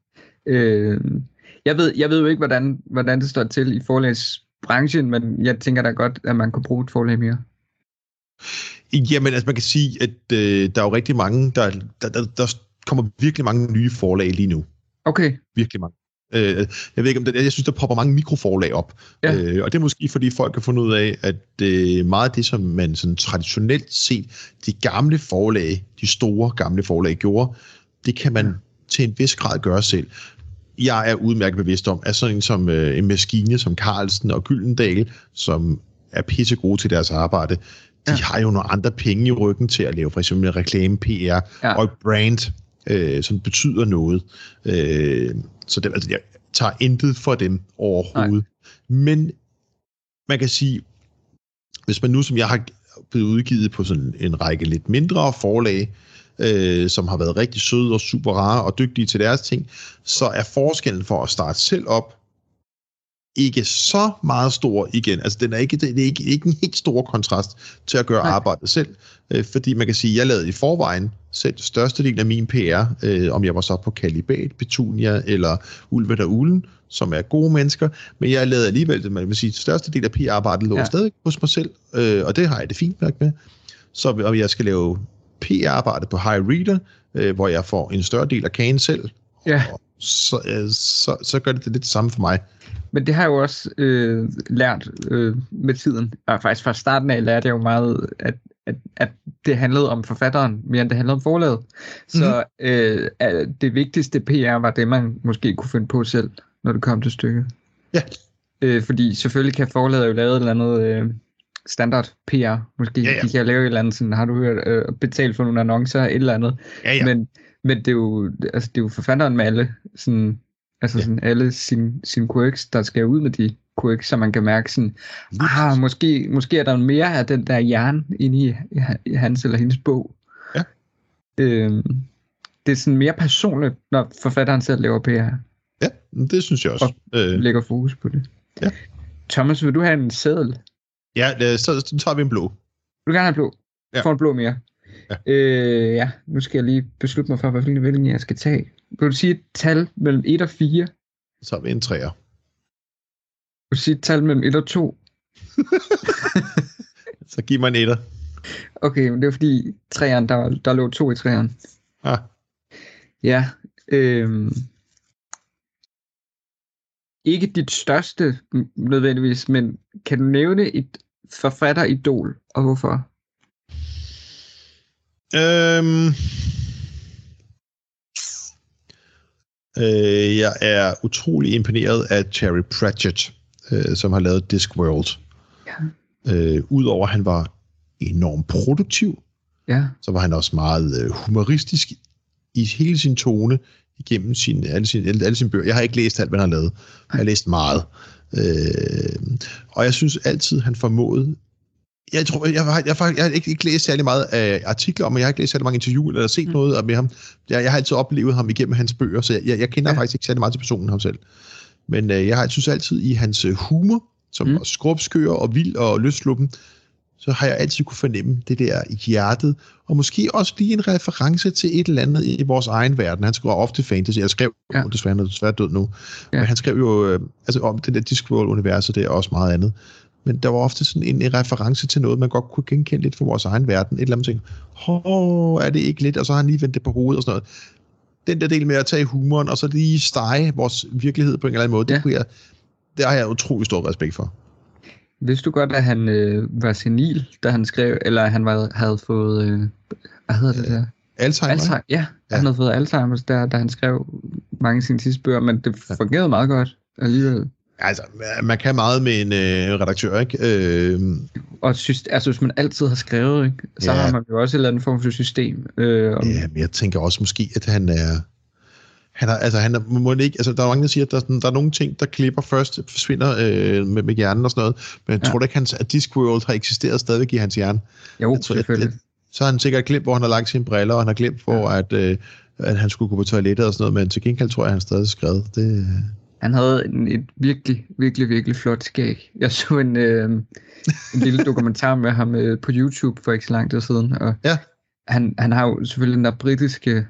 Øh, jeg, ved, jeg ved jo ikke, hvordan, hvordan det står til i forlagsbranchen, men jeg tænker da godt, at man kunne bruge et forlag mere. Jamen, altså man kan sige, at øh, der er jo rigtig mange, der, der, der, der kommer virkelig mange nye forlag lige nu. Okay. Virkelig mange. Øh, jeg ved ikke, om det, jeg synes, der popper mange mikroforlag op. Ja. Øh, og det er måske, fordi folk har fundet ud af, at øh, meget af det, som man sådan traditionelt set, de gamle forlag, de store gamle forlag gjorde, det kan man til en vis grad gøre selv. Jeg er udmærket bevidst om, at sådan en som øh, en maskine som Carlsen og Gyldendal, som er pisse gode til deres arbejde, de Ja. har jo nogle andre penge i ryggen til at lave for eksempel reklame, PR Ja. ja. og et brand, øh, som betyder noget. Øh, så det, altså, jeg tager intet for dem overhovedet. Nej. Men man kan sige, hvis man nu, som jeg har blevet udgivet på sådan en række lidt mindre forlag, øh, som har været rigtig søde og super rare og dygtige til deres ting, så er forskellen for at starte selv op ikke så meget stor igen. Altså, den er ikke, det er ikke, ikke en helt stor kontrast til at gøre Nej. arbejdet selv, øh, fordi man kan sige, at jeg lavede i forvejen selv størstedelen af min PR, øh, om jeg var så på Kalibat, Petunia eller Ulvet og Ulen, som er gode mennesker, men jeg lavede alligevel, man vil sige, størstedelen af PR-arbejdet lå Ja. stadig hos mig selv, øh, og det har jeg det fint nok med. Så om jeg skal lave PR-arbejde på High Reader, øh, hvor jeg får en større del af kagen selv, Ja. og så, øh, så, så gør det det lidt det samme for mig. Men det har jeg jo også øh, lært øh, med tiden. Og faktisk fra starten af lærte jeg jo meget, at, at, at det handlede om forfatteren, mere end det handlede om forlaget. Så øh, at det vigtigste PR var det, man måske kunne finde på selv, når det kom til stykket. Ja. Øh, fordi selvfølgelig kan forlaget jo lave et eller andet øh, standard PR, måske. Ja, ja. De kan lave et eller andet, sådan, har du hørt, øh, betalt for nogle annoncer, et eller andet. Ja, ja. Men, men det, er jo, altså, det er jo forfatteren med alle, sådan, altså Ja. sådan alle sine sin quirks, der skal ud med de quirk, så man kan mærke sådan, ah, måske, måske er der mere af den der jern inde i, i hans eller hendes bog. Ja. Øhm, det er sådan mere personligt, når forfatteren selv laver PR. Ja, det synes jeg også. Og øh... lægger fokus på det. Ja. Thomas, vil du have en sædel? Ja, så tager vi en blå. Vil du gerne have en blå? Ja. Får en blå mere. Ja. Øh, ja, nu skal jeg lige beslutte mig for, hvilken vælgning jeg skal tage. Kan du sige et tal mellem 1 og 4? Så tager vi en 3'er du sige et tal mellem 1 og 2? Så giv mig en etter. Okay, men det er fordi træeren, der, der lå 2 i træeren. Ah, Ja. Øhm, ikke dit største nødvendigvis, men kan du nævne et forfatteridol, og hvorfor? øhm, øh, jeg er utrolig imponeret af Terry Pratchett, øh, som har lavet Discworld. Ja. Øh, Udover at han var enormt produktiv, Ja, så var han også meget øh, humoristisk i hele sin tone igennem sin, alle, sine, alle, alle sine bøger. Jeg har ikke læst alt, hvad han har lavet. Jeg har læst meget. Øh, og jeg synes altid, han formåede jeg tror, jeg har, jeg, har, jeg har ikke, ikke læst særlig meget af artikler om, men jeg har ikke læst særlig mange interviewer eller set mm. noget med ham. Jeg, jeg har altid oplevet ham igennem hans bøger, så jeg, jeg, jeg kender ja. faktisk ikke særlig meget til personen ham selv. Men øh, jeg har, synes altid i hans øh, humor, som Mm. var skrubskør og vild og løsluppen, så har jeg altid kunne fornemme det der i hjertet, og måske også lige en reference til et eller andet i vores egen verden. Han skriver ofte fantasy. Jeg skrev, Ja. desværre, han er desværre død nu, Ja. men han skrev jo øh, altså om det der Discworld-universet der og også meget andet. Men der var ofte sådan en, en reference til noget, man godt kunne genkende lidt fra vores egen verden. Et eller andet ting. Hov, er det ikke lidt? Og så har han lige vendt det på hovedet og sådan noget. Den der del med at tage humoren, og så lige stege vores virkelighed på en eller anden måde, Ja. det, kunne jeg, det har jeg utrolig stor respekt for. Vidste du godt, at han øh, var senil, da han skrev, eller han var, havde fået, øh, hvad hedder det der? Alzheimer, Alzheimer. Ja, ja, Ja. han havde fået Alzheimer's der, da han skrev mange af sine sidste bøger, men det fungerede meget godt alligevel. Altså, man kan meget med en øh, redaktør, ikke? Øh, Og synes, altså, hvis man altid har skrevet, ikke, så Ja. har man jo også en eller anden form for system. Øh, om, ja, men jeg tænker også måske, at han er... Han er, altså, han er, må ikke, altså, der er mange, der siger, at der, er der er nogle ting, der klipper først, forsvinder øh, med, med hjernen og sådan noget, men jeg Ja. ja. tror da ikke, hans, at Discworld har eksisteret stadigvæk i hans hjerne. jo, Jeg tror, at, selvfølgelig. at, så har han sikkert glemt, hvor han har lagt sine briller, og han har glemt, hvor at, øh, at han skulle gå på toilettet og sådan noget, men til gengæld tror jeg, at han stadig skrevet. Det, øh, Han havde en, et virkelig, virkelig, virkelig flot skæg. Jeg så en, øh, en lille dokumentar med ham øh, på YouTube for ikke så lang tid siden, og Ja. han, han har jo selvfølgelig den der britiske,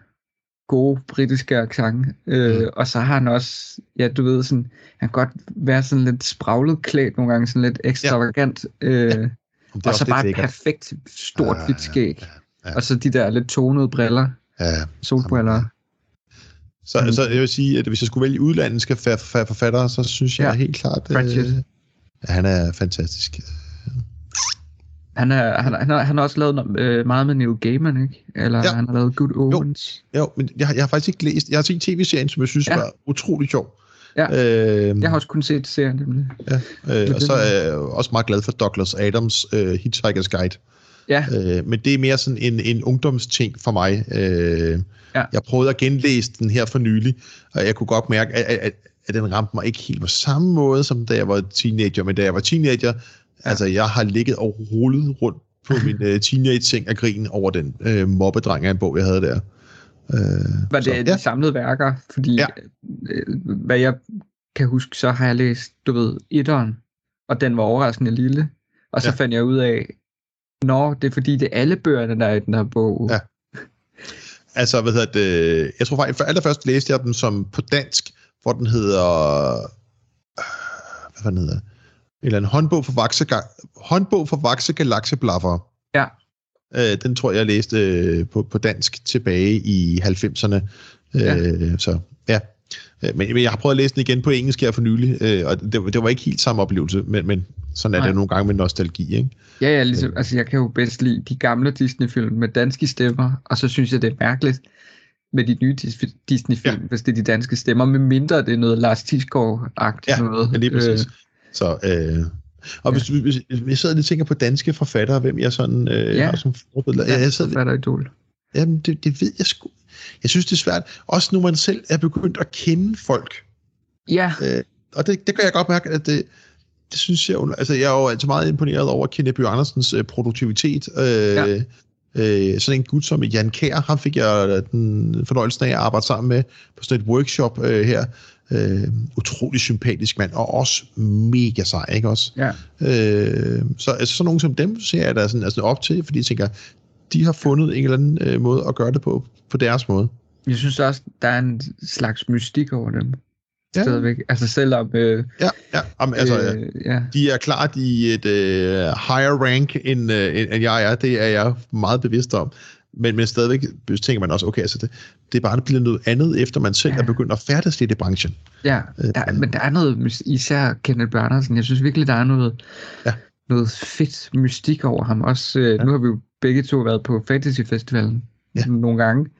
gode britiske accent, øh, Mm. og så har han også, ja, du ved, sådan, han kan godt være sådan lidt spraglet klædt nogle gange, sådan lidt ekstravagant, øh, det er og så bare et perfekt stort Ja, hvidt skæg. ja, ja. Og så de der lidt tonede briller, Ja, solbriller. Så, mm. så jeg vil sige, at hvis jeg skulle vælge udlandske forfattere, så synes jeg ja. helt klart, øh, at han er fantastisk. Han, er, han, han, har, han har også lavet øh, meget med Neil Gaiman, ikke? Eller ja. han har lavet Good Omens. Jo, jo men jeg, jeg har faktisk ikke læst... Jeg har set tv-serien, som jeg synes ja. var utrolig sjov. Ja, øh, jeg har også kun set serien. Nemlig. Ja, øh, og så er jeg også meget glad for Douglas Adams uh, Hitchhiker's Guide. Ja. Øh, men det er mere sådan en, en ungdomsting for mig. Øh, ja. Jeg prøvede at genlæse den her for nylig, og jeg kunne godt mærke, at, at, at den ramte mig ikke helt på samme måde, som da jeg var teenager. Men da jeg var teenager, ja. altså jeg har ligget og rullet rundt på min uh, teenage-seng af grin over den uh, mobbedreng af en bog, jeg havde der. Uh, var det så, de ja. samlede værker? Fordi, ja. øh, hvad jeg kan huske, så har jeg læst, du ved, etteren, og den var overraskende lille. Og så ja. fandt jeg ud af, Nå, det er fordi, det er alle bøgerne, der er i den her bog. Ja. Altså, hvad hedder det? Jeg tror faktisk, for allerførst læste jeg dem som på dansk, hvor den hedder... Hvad den hedder? Eller en håndbog for vakse, håndbog for vakse galakseblaffer. Ja. Øh, den tror jeg, jeg læste øh, på, på dansk tilbage i 90'erne. Ja. Øh, så ja. Øh, men, men jeg har prøvet at læse den igen på engelsk her for nylig, øh, og det, det var ikke helt samme oplevelse, men, men sådan er Nej. det nogle gange med nostalgi, ikke? Ja, ja, ligesom, øh. altså jeg kan jo bedst lide de gamle Disney-film med danske stemmer, og så synes jeg, det er mærkeligt med de nye Disney-film, ja. hvis det er de danske stemmer, med mindre det er noget Lars Tisgaard-agtigt ja, noget. Ja, lige præcis. Øh, så, øh, og hvis, ja. hvis, hvis, hvis jeg sidder og tænker på danske forfattere, hvem jeg sådan øh, ja. har som forbilleder. Ja, jeg sidder, forfatteridol. Jamen, det, det ved jeg sgu. Jeg synes, det er svært. Også nu man selv er begyndt at kende folk. Ja. Øh, og det, det kan jeg godt mærke, at det, det synes jeg, altså jeg er jo altid meget imponeret over Kenneth Bjørn Andersens øh, produktivitet. Øh, ja. øh, sådan en gut som Jan Kær, ham fik jeg øh, den fornøjelsen af at arbejde sammen med på sådan et workshop øh, her. Øh, utrolig sympatisk mand, og også mega sej, ikke også? Ja. Øh, så altså, sådan nogen som dem ser jeg da sådan, altså, op til, fordi jeg tænker, de har fundet en eller anden øh, måde at gøre det på, på deres måde. Jeg synes også, der er en slags mystik over dem. Ja. Stadigvæk. Altså selvom... Øh, ja, ja. Jamen, altså, øh, ja. De er klart i et øh, higher rank, end, øh, end jeg er. Det er jeg meget bevidst om. Men, men stadigvæk tænker man også, okay, altså det, det er bare det bliver noget andet, efter man selv ja. er begyndt at færdes lidt i branchen. Ja, der, øh, men der er noget, især Kenneth Bjørnersen, jeg synes virkelig, der er noget, ja. noget fedt mystik over ham. Også, øh, ja. Nu har vi jo begge to været på Fantasy Festivalen ja. nogle gange.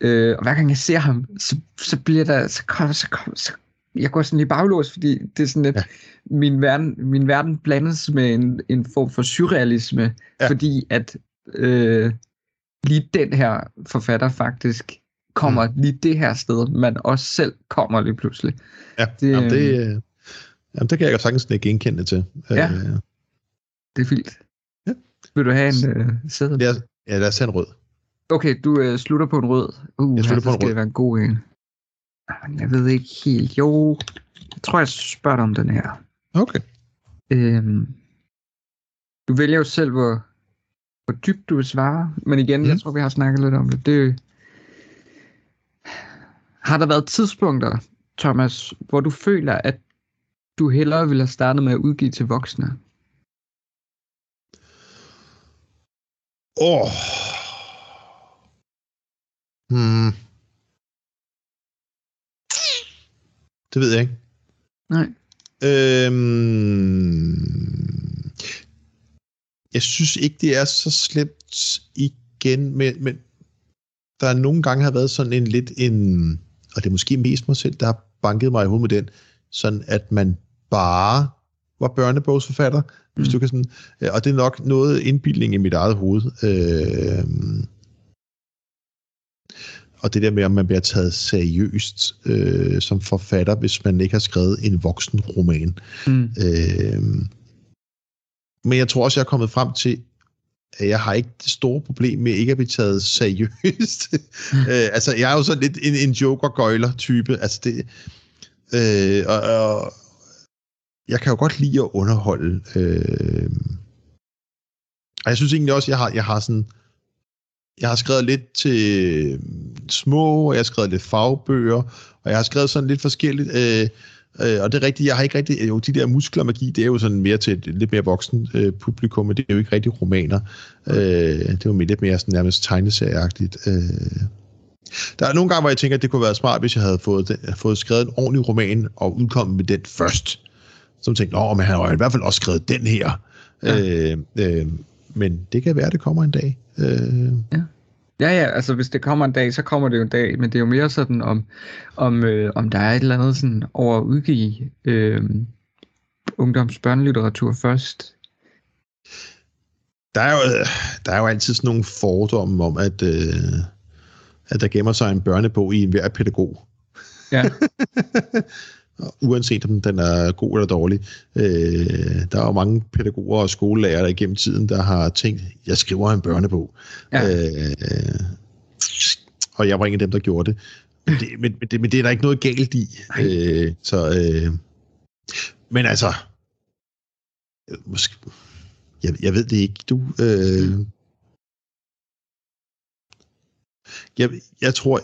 Øh, og hver gang jeg ser ham, så, så bliver der, så kommer, så kommer, så, jeg går sådan lige baglås, fordi det er sådan lidt, ja. min, verden, min verden blandes med en, en form for surrealisme, ja. fordi at øh, lige den her forfatter faktisk kommer mm. lige det her sted, man også selv kommer lige pludselig. Ja, det, jamen det, øh, jamen det kan jeg sagtens ikke genkende til. Ja, øh, det er fint. Ja. Vil du have en øh, sæde? Ja, ja, lad os have en rød. Okay, du øh, slutter på en rød. Uh, jeg slutter på en rød. Det være en god en. Jeg ved ikke helt. Jo, jeg tror, jeg spørger dig om den her. Okay. Øhm, du vælger jo selv, hvor, hvor dybt du vil svare. Men igen, mm. jeg tror, vi har snakket lidt om det. det. Har der været tidspunkter, Thomas, hvor du føler, at du hellere ville have startet med at udgive til voksne? Åh. Oh. Hmm. Det ved jeg ikke. Nej. Øhm, jeg synes ikke, det er så slemt igen, men, men der er nogle gange har været sådan en lidt en, og det er måske mest mig selv, der har banket mig i hovedet med den, sådan at man bare var børnebogsforfatter, mm. hvis du kan sådan, og det er nok noget indbildning i mit eget hoved. Øh, og det der med, om man bliver taget seriøst øh, som forfatter, hvis man ikke har skrevet en voksen roman. Mm. Øh, men jeg tror også, jeg er kommet frem til, at jeg har ikke det store problem med ikke at blive taget seriøst. Mm. øh, altså, jeg er jo sådan lidt en, en joker-gøjler-type. Altså, det, øh, og, og jeg kan jo godt lide at underholde. Øh, og jeg synes egentlig også, jeg har, jeg har sådan jeg har skrevet lidt til små, og jeg har skrevet lidt fagbøger, og jeg har skrevet sådan lidt forskelligt. Øh, øh, og det er rigtigt, jeg har ikke rigtig... Jo, de der muskler magi, det er jo sådan mere til et lidt mere voksen øh, publikum, men det er jo ikke rigtig romaner. Øh, det er jo lidt mere sådan nærmest tegneserieagtigt. Øh, Der er nogle gange, hvor jeg tænker, at det kunne være smart, hvis jeg havde fået, den, fået skrevet en ordentlig roman og udkommet med den først. Som tænkte, åh, men han har i hvert fald også skrevet den her. Ja. Øh, øh, men det kan være, det kommer en dag. Øh. Ja. Ja, ja, altså hvis det kommer en dag, så kommer det jo en dag, men det er jo mere sådan, om, om, øh, om der er et eller andet sådan over at udgive øh, ungdomsbørnelitteratur først. Der er, jo, der er jo altid sådan nogle fordomme om, at, øh, at der gemmer sig en børnebog i enhver pædagog. Ja. Uanset om den er god eller dårlig. Øh, der er jo mange pædagoger og skolelærer der igennem tiden, der har tænkt, jeg skriver en børnebog. Ja. Øh, og jeg var en af dem, der gjorde det. Men det, men, men det, men det er der ikke noget galt i. Øh, så, øh, men altså, måske, jeg, jeg ved det ikke. Du, øh, jeg, jeg tror,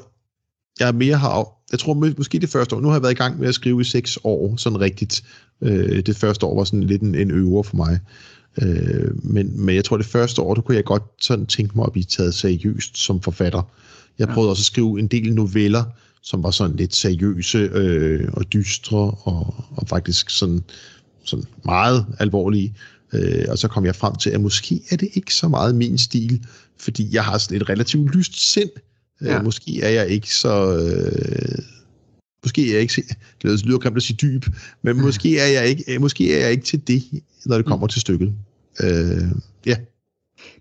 jeg mere har, jeg tror måske det første år, nu har jeg været i gang med at skrive i seks år, sådan rigtigt. Øh, det første år var sådan lidt en, en øver for mig. Øh, men, men jeg tror det første år, der kunne jeg godt sådan tænke mig at blive taget seriøst som forfatter. Jeg prøvede ja. også at skrive en del noveller, som var sådan lidt seriøse øh, og dystre og, og faktisk sådan, sådan meget alvorlige. Øh, og så kom jeg frem til, at måske er det ikke så meget min stil, fordi jeg har sådan et relativt lyst sind. Øh, ja. Øh, måske er jeg ikke så... Øh, måske er jeg ikke... Det lyder grimt at sige dyb, men mm. måske er jeg ikke, måske er jeg ikke til det, når det kommer mm. til stykket. Øh, ja.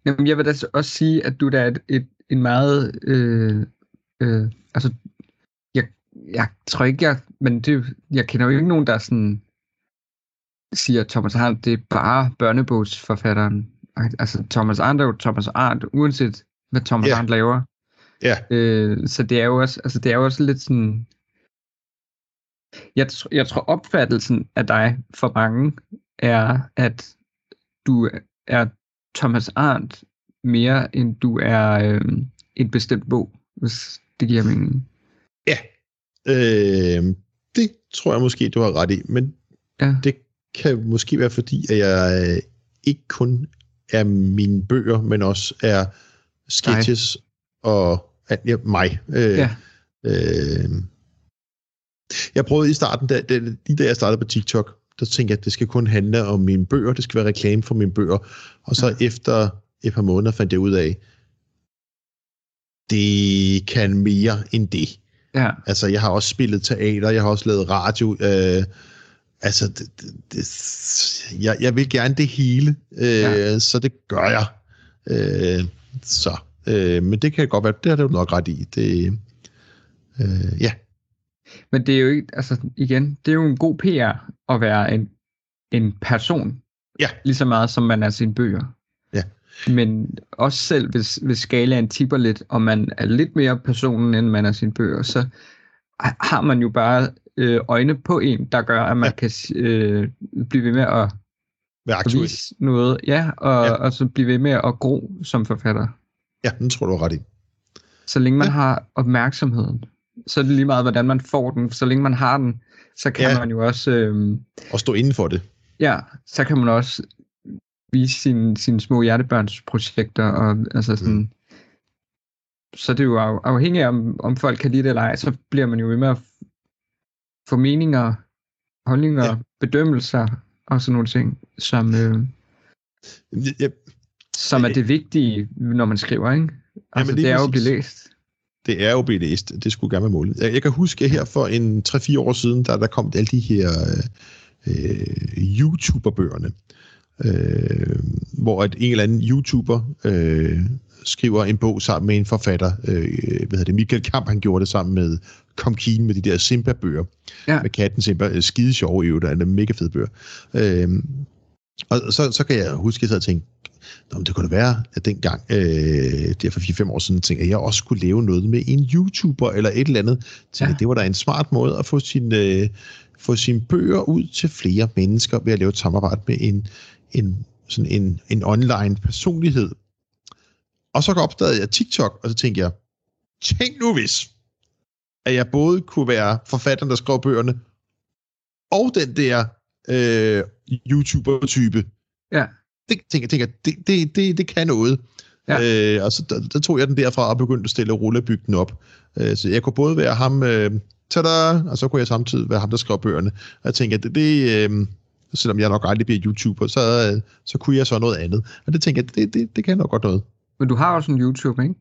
Jamen, jeg vil da også sige, at du der er et, et, en meget... Øh, øh, altså, jeg, jeg tror ikke, jeg... Men det, jeg kender jo ikke nogen, der sådan siger Thomas Arndt, det er bare børnebogsforfatteren. Altså Thomas Arndt er jo Thomas Arndt, uanset hvad Thomas yeah. Arndt laver. Ja. Øh, så det er jo også, altså det er jo også lidt sådan, jeg, jeg tror opfattelsen af dig for mange er, at du er Thomas Arndt mere end du er øh, en bestemt bog, hvis det giver mening. Ja, øh, det tror jeg måske, du har ret i, men ja. det kan måske være fordi, at jeg øh, ikke kun er mine bøger, men også er sketches. Og ja, mig. Øh, ja. øh, jeg prøvede i starten, da, da, lige da jeg startede på TikTok, der tænkte jeg, at det skal kun handle om mine bøger, det skal være reklame for mine bøger. Og så ja. efter et par måneder fandt jeg ud af, det kan mere end det. Ja. Altså, jeg har også spillet teater, jeg har også lavet radio, øh, altså, det, det, det, jeg, jeg vil gerne det hele, øh, ja. så det gør jeg. Øh, så, øh, men det kan godt være, det har du nok ret i. Det, øh, ja. Men det er jo ikke, altså igen, det er jo en god PR at være en, en person. Ja. Lige så meget som man er sine bøger. Ja. Men også selv, hvis, hvis skalaen tipper lidt, og man er lidt mere personen, end man er sine bøger, så har man jo bare øh, øjne på en, der gør, at man ja. kan øh, blive ved med at Være vise noget, ja og, ja. og så blive ved med at gro som forfatter. Ja, den tror du er ret i. Så længe man ja. har opmærksomheden, så er det lige meget, hvordan man får den. Så længe man har den, så kan ja. man jo også... Øh, og stå inden for det. Ja, så kan man også vise sine, sine små hjertebørnsprojekter, og altså sådan... Mm. Så det er jo afhængigt af, om, om folk kan lide det eller ej, så bliver man jo ved med at få meninger, holdninger, ja. bedømmelser og sådan nogle ting, som, øh, ja. Som er det vigtige, når man skriver, ikke? Altså, ja, det er jo at blive læst. Det er jo blive læst. Det skulle gerne være målet. Jeg, jeg kan huske her for en 3-4 år siden, der der kom alle de her øh, YouTuber-bøgerne, øh, hvor at en eller anden YouTuber øh, skriver en bog sammen med en forfatter. Øh, hvad hedder det? Michael Kamp, han gjorde det sammen med Kom Keen med de der Simba-bøger. Ja. Med katten Simba. Øh, skide sjove øvrigt, er mega fede bøger. Øh, og så, så kan jeg huske, at jeg tænkte, Nå, det kunne da være, at dengang, øh, der for 4-5 år siden, tænkte, at jeg også skulle lave noget med en YouTuber eller et eller andet. Tænkte, ja. Det var da en smart måde at få sin, øh, få sine bøger ud til flere mennesker ved at lave et samarbejde med en, en, sådan en, en online personlighed. Og så opdagede jeg TikTok, og så tænkte jeg, tænk nu hvis, at jeg både kunne være forfatteren, der skrev bøgerne, og den der øh, YouTuber-type. Ja. Det tænker jeg, det, det, det, det kan noget. Ja. Øh, og så der, der tog jeg den derfra og begyndte at stille og rulle og bygge den op. Øh, så jeg kunne både være ham, øh, tada, og så kunne jeg samtidig være ham, der skrev bøgerne. Og jeg tænkte, at det, det øh, selvom jeg nok aldrig bliver YouTuber, så, øh, så kunne jeg så noget andet. Og det tænkte jeg, det, det, det kan nok godt noget. Men du har også en YouTube, ikke?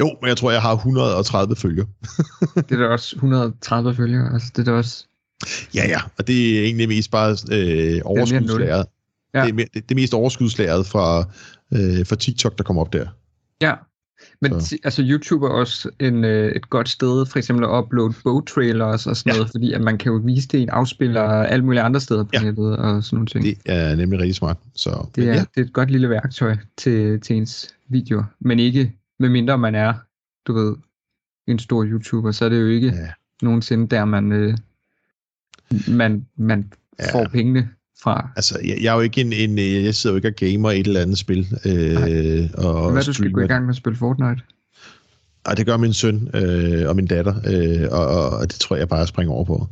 Jo, men jeg tror, jeg har 130 følgere. det er da også 130 følgere, altså det er da også... Ja, ja, og det er egentlig mest bare øh, overskudslæret. Ja. Det, er mere, det, det mest overskudslæret fra, øh, fra TikTok, der kommer op der. Ja, men så. altså YouTube er også en, øh, et godt sted, for eksempel at uploade bogtrailers og sådan ja. noget, fordi at man kan jo vise det i en afspiller alle mulige andre steder på ja. nettet og sådan nogle ting. Det er nemlig rigtig smart. Så, det, er, ja. det er et godt lille værktøj til, til ens videoer, men ikke medmindre man er, du ved, en stor YouTuber, så er det jo ikke ja. nogensinde der, man, øh, man, man ja. får pengene fra. Altså, jeg, jeg er jo ikke en, en, jeg sidder jo ikke og gamer et eller andet spil. Øh, og Hvad du skal gå i gang med at spille Fortnite? Ej, det gør min søn øh, og min datter, øh, og, og det tror jeg bare, springer over på.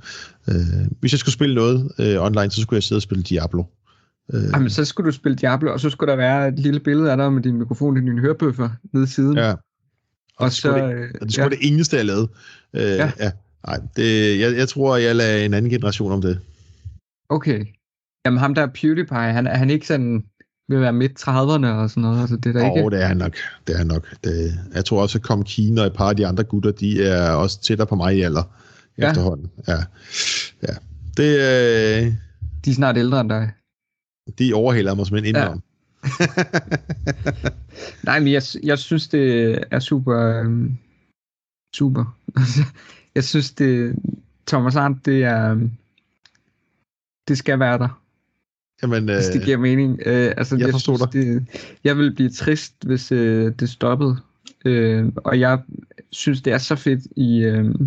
Øh, hvis jeg skulle spille noget øh, online, så skulle jeg sidde og spille Diablo. Øh. Jamen, så skulle du spille Diablo, og så skulle der være et lille billede af dig med din mikrofon og din hørebøffer nede i siden. Ja. Og, og så, det, øh, og det skulle ja. det eneste, jeg lavede. Øh, ja. ja. Nej, det, jeg, jeg tror, jeg lader en anden generation om det. Okay. Jamen ham der PewDiePie, han, er han ikke sådan vil være midt 30'erne og sådan noget? Altså, det er der oh, ikke... det er han nok. Det er han nok. Det, jeg tror også, at Kom Kina og et par af de andre gutter, de er også tættere på mig i alder ja. efterhånden. Ja. ja. Det, øh... De er snart ældre end dig. De overhælder mig som en indom. Ja. Nej, men jeg, jeg synes, det er super... Um, super. jeg synes, det... Thomas Arndt, det er... Det skal være der. Jamen, hvis det øh, giver mening. Uh, altså, jeg, jeg forstår dig. Det, jeg vil blive trist, hvis uh, det stoppede. Uh, og jeg synes, det er så fedt, I, uh,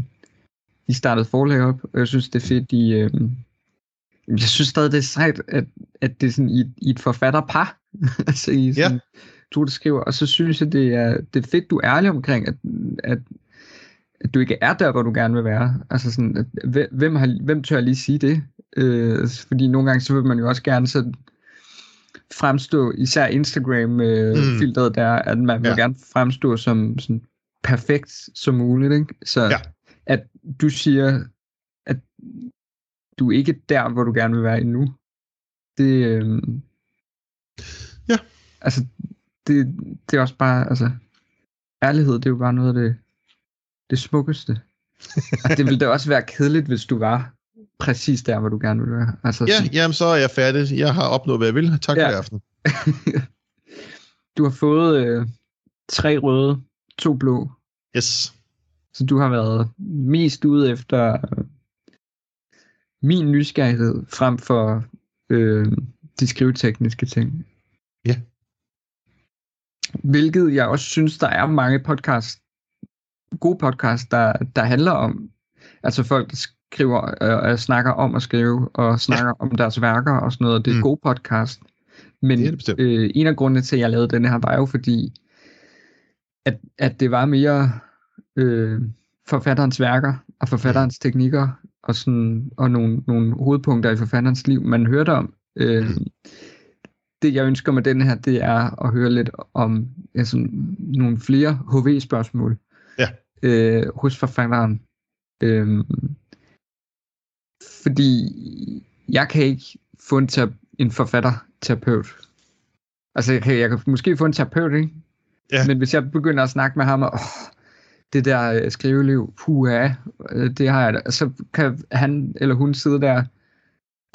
I startede forlag op. Og jeg synes, det er fedt, I... Uh, jeg synes stadig, det er sejt, at, at det er sådan i, i et forfatterpar. altså i sådan, ja. du, der skriver. Og så synes jeg, det er, det er fedt, du er ærlig omkring, at, at, at du ikke er der, hvor du gerne vil være. Altså sådan, at, hvem, har, hvem tør lige sige det? Øh, fordi nogle gange, så vil man jo også gerne sådan fremstå, især Instagram-filteret øh, mm. der, at man vil ja. gerne fremstå som sådan perfekt som muligt. Ikke? Så ja. at du siger, at du er ikke der, hvor du gerne vil være endnu. Det, øh, ja. Altså, det, det er også bare, altså, ærlighed, det er jo bare noget af det, det smukkeste. og det ville da også være kedeligt, hvis du var præcis der, hvor du gerne vil være. Altså, ja, jamen så er jeg færdig. Jeg har opnået, hvad jeg vil. Tak ja. for i aften. du har fået øh, tre røde, to blå. Yes. Så du har været mest ude efter øh, min nysgerrighed frem for øh, de skrivetekniske ting. Ja. Hvilket jeg også synes, der er mange podcast, gode podcasts, der, der handler om, altså folk, der skriver øh, øh, snakker om at skrive, og snakker ja. om deres værker og sådan noget, det er mm. gode podcast. Men det det øh, en af grundene til, at jeg lavede denne her, var jo fordi, at, at det var mere øh, forfatterens værker og forfatterens mm. teknikker, og, sådan, og nogle, nogle hovedpunkter i forfatterens liv, man hørte om. Øh, mm. Det, jeg ønsker med den her, det er at høre lidt om altså, nogle flere HV-spørgsmål ja. øh, hos forfatteren. Øh, fordi jeg kan ikke få en, en forfatter-terapeut. Altså, jeg kan, jeg kan måske få en terapeut, ikke? Ja. Men hvis jeg begynder at snakke med ham, og, oh, det der øh, skriveliv, puha, øh, det har jeg. Så kan han eller hun sidde der,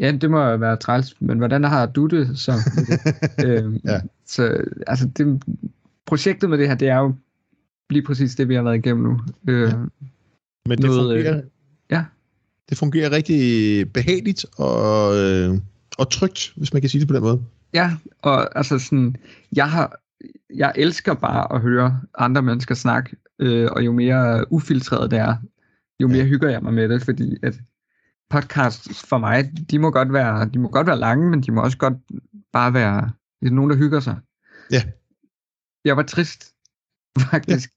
ja, det må være træls, men hvordan har du det så? øhm, ja. Så altså, det, projektet med det her, det er jo lige præcis det, vi har været igennem nu. Øh, ja. Men det noget, fungerer, øh, ja. Det fungerer rigtig behageligt og, øh, og trygt, hvis man kan sige det på den måde. Ja, og altså sådan, jeg har, jeg elsker bare at høre andre mennesker snakke, øh, og jo mere ufiltreret det er, jo mere ja. hygger jeg mig med det, fordi at podcasts for mig, de må godt være, de må godt være lange, men de må også godt bare være det er nogen, der hygger sig. Ja. Jeg var trist, faktisk,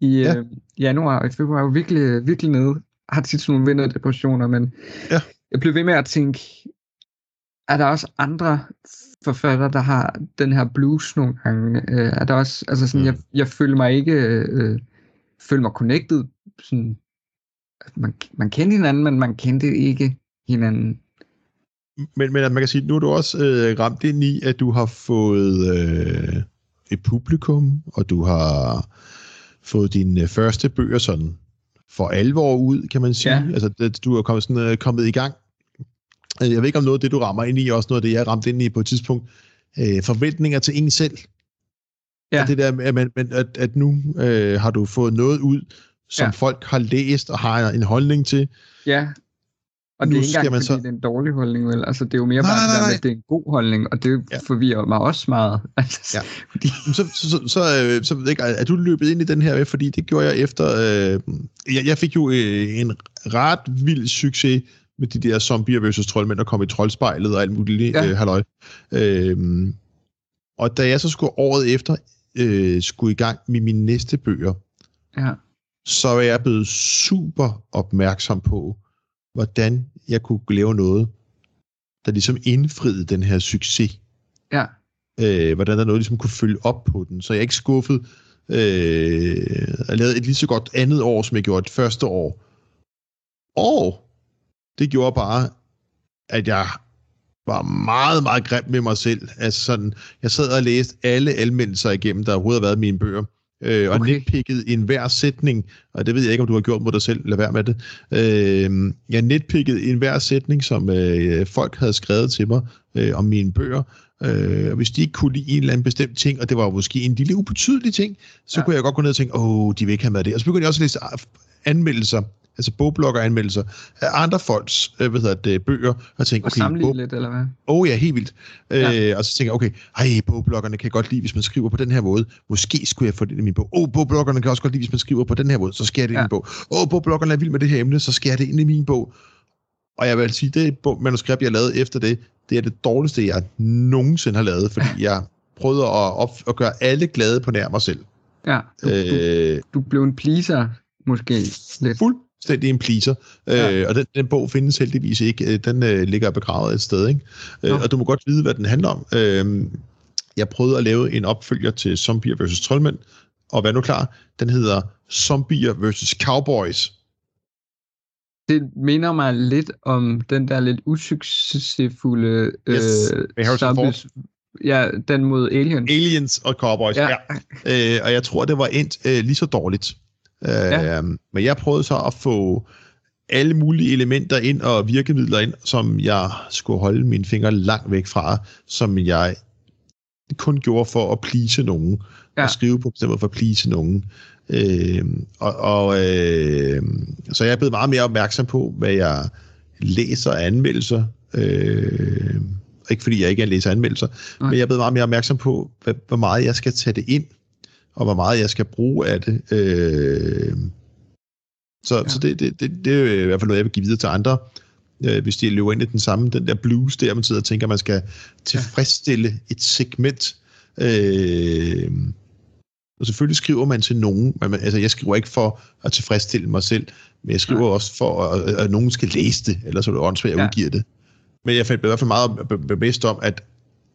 ja. i ja. Øh, januar og i februar. Jeg var virkelig, virkelig nede. Har tit sådan nogle vinterdepressioner, men ja. jeg blev ved med at tænke, er der også andre forfatter, der har den her blues nogle gange. Øh, er der også, altså sådan, mm. jeg, jeg føler mig ikke, øh, føler mig connected, sådan, man, man kendte hinanden, men man kendte ikke hinanden. Men, men man kan sige, nu er du også øh, ramt ind i, at du har fået øh, et publikum, og du har fået dine første bøger sådan for alvor ud, kan man sige. Ja. Altså, det, du er kommet, sådan, øh, kommet i gang. Øh, jeg ved ikke, om noget af det, du rammer ind i, også noget af det, jeg ramte ind i på et tidspunkt. Øh, forventninger til en selv. Ja. At det der, at, man, at, at nu øh, har du fået noget ud, som ja. folk har læst og har en holdning til. Ja, og det er ikke engang, så... det er en dårlig holdning, vel? Altså, det er jo mere nej, bare, nej, nej, nej. at det er en god holdning, og det ja. forvirrer mig også meget. Altså, ja. fordi... Så, så, så, så, øh, så, ikke, er du løbet ind i den her, fordi det gjorde jeg efter... Øh, jeg, jeg fik jo øh, en ret vild succes med de der zombier versus troldmænd, der kom i troldspejlet og alt muligt ja. øh, halløj. Øh, og da jeg så skulle året efter øh, skulle i gang med mine næste bøger, ja. så er jeg blevet super opmærksom på, hvordan jeg kunne lave noget, der ligesom indfriede den her succes. Ja. Øh, hvordan der noget ligesom kunne følge op på den, så jeg ikke skuffet. Øh, jeg lavede et lige så godt andet år, som jeg gjorde et første år. Og det gjorde bare, at jeg var meget, meget grim med mig selv. Altså sådan, jeg sad og læste alle anmeldelser igennem, der overhovedet har været i mine bøger øh, og okay. netpikket i enhver sætning, og det ved jeg ikke, om du har gjort mod dig selv, lad være med det. Øh, jeg netpikket i enhver sætning, som øh, folk havde skrevet til mig øh, om mine bøger, Øh, og hvis de ikke kunne lide en eller anden bestemt ting, og det var måske en lille ubetydelig ting, så ja. kunne jeg godt gå ned og tænke, åh, de vil ikke have med det. Og så begyndte jeg også at læse anmeldelser altså bogbloggeranmeldelser af andre folks øh, hvad hedder det, bøger, og tænkte, okay, sammenligne bog... lidt, eller hvad? Oh ja, helt vildt. Ja. Øh, og så tænker jeg, okay, ej, bogbloggerne kan godt lide, hvis man skriver på den her måde. Måske skulle jeg få det i min bog. Åh, oh, bogbloggerne kan også godt lide, hvis man skriver på den her måde, så jeg det ja. i min bog. Åh, oh, bogbloggerne er vild med det her emne, så jeg det ind i min bog. Og jeg vil sige, det manuskript, jeg lavede efter det, det er det dårligste, jeg nogensinde har lavet, fordi jeg prøvede at, op, at gøre alle glade på nær mig selv. Ja, du, øh, du, du blev en pleaser, måske lidt. Fuld, fuldstændig en pleaser. Ja. Øh, og den, den bog findes heldigvis ikke. Øh, den øh, ligger begravet et sted. Ikke? Øh, og du må godt vide, hvad den handler om. Øh, jeg prøvede at lave en opfølger til Zombier vs. Trollmænd, og vær nu klar, den hedder Zombier vs. Cowboys. Det minder mig lidt om den der lidt usuccesfulde yes, øh, zombies, Ja, den mod Aliens. Aliens og Cowboys, ja. ja. Øh, og jeg tror, det var endt øh, lige så dårligt. Ja. Øh, men jeg prøvede så at få alle mulige elementer ind og virkemidler ind, som jeg skulle holde mine fingre langt væk fra, som jeg kun gjorde for at plise nogen, ja. og skrive på bestemt for at plise nogen. Øh, og, og øh, så jeg er blevet meget mere opmærksom på, hvad jeg læser af anmeldelser. Øh, ikke fordi jeg ikke læser anmeldelser, Nej. men jeg er blevet meget mere opmærksom på, hvad, hvor meget jeg skal tage det ind og hvor meget jeg skal bruge af det. Øh, så ja. så det, det, det, det er i hvert fald noget, jeg vil give videre til andre, øh, hvis de løber ind i den samme, den der blues der, man sidder og tænker, at man skal tilfredsstille ja. et segment. Øh, og selvfølgelig skriver man til nogen, men altså jeg skriver ikke for at tilfredsstille mig selv, men jeg skriver ja. også for, at, at nogen skal læse det, ellers er det åndssvagt, at jeg ja. udgiver det. Men jeg fandt i hvert fald meget bevidst om, at,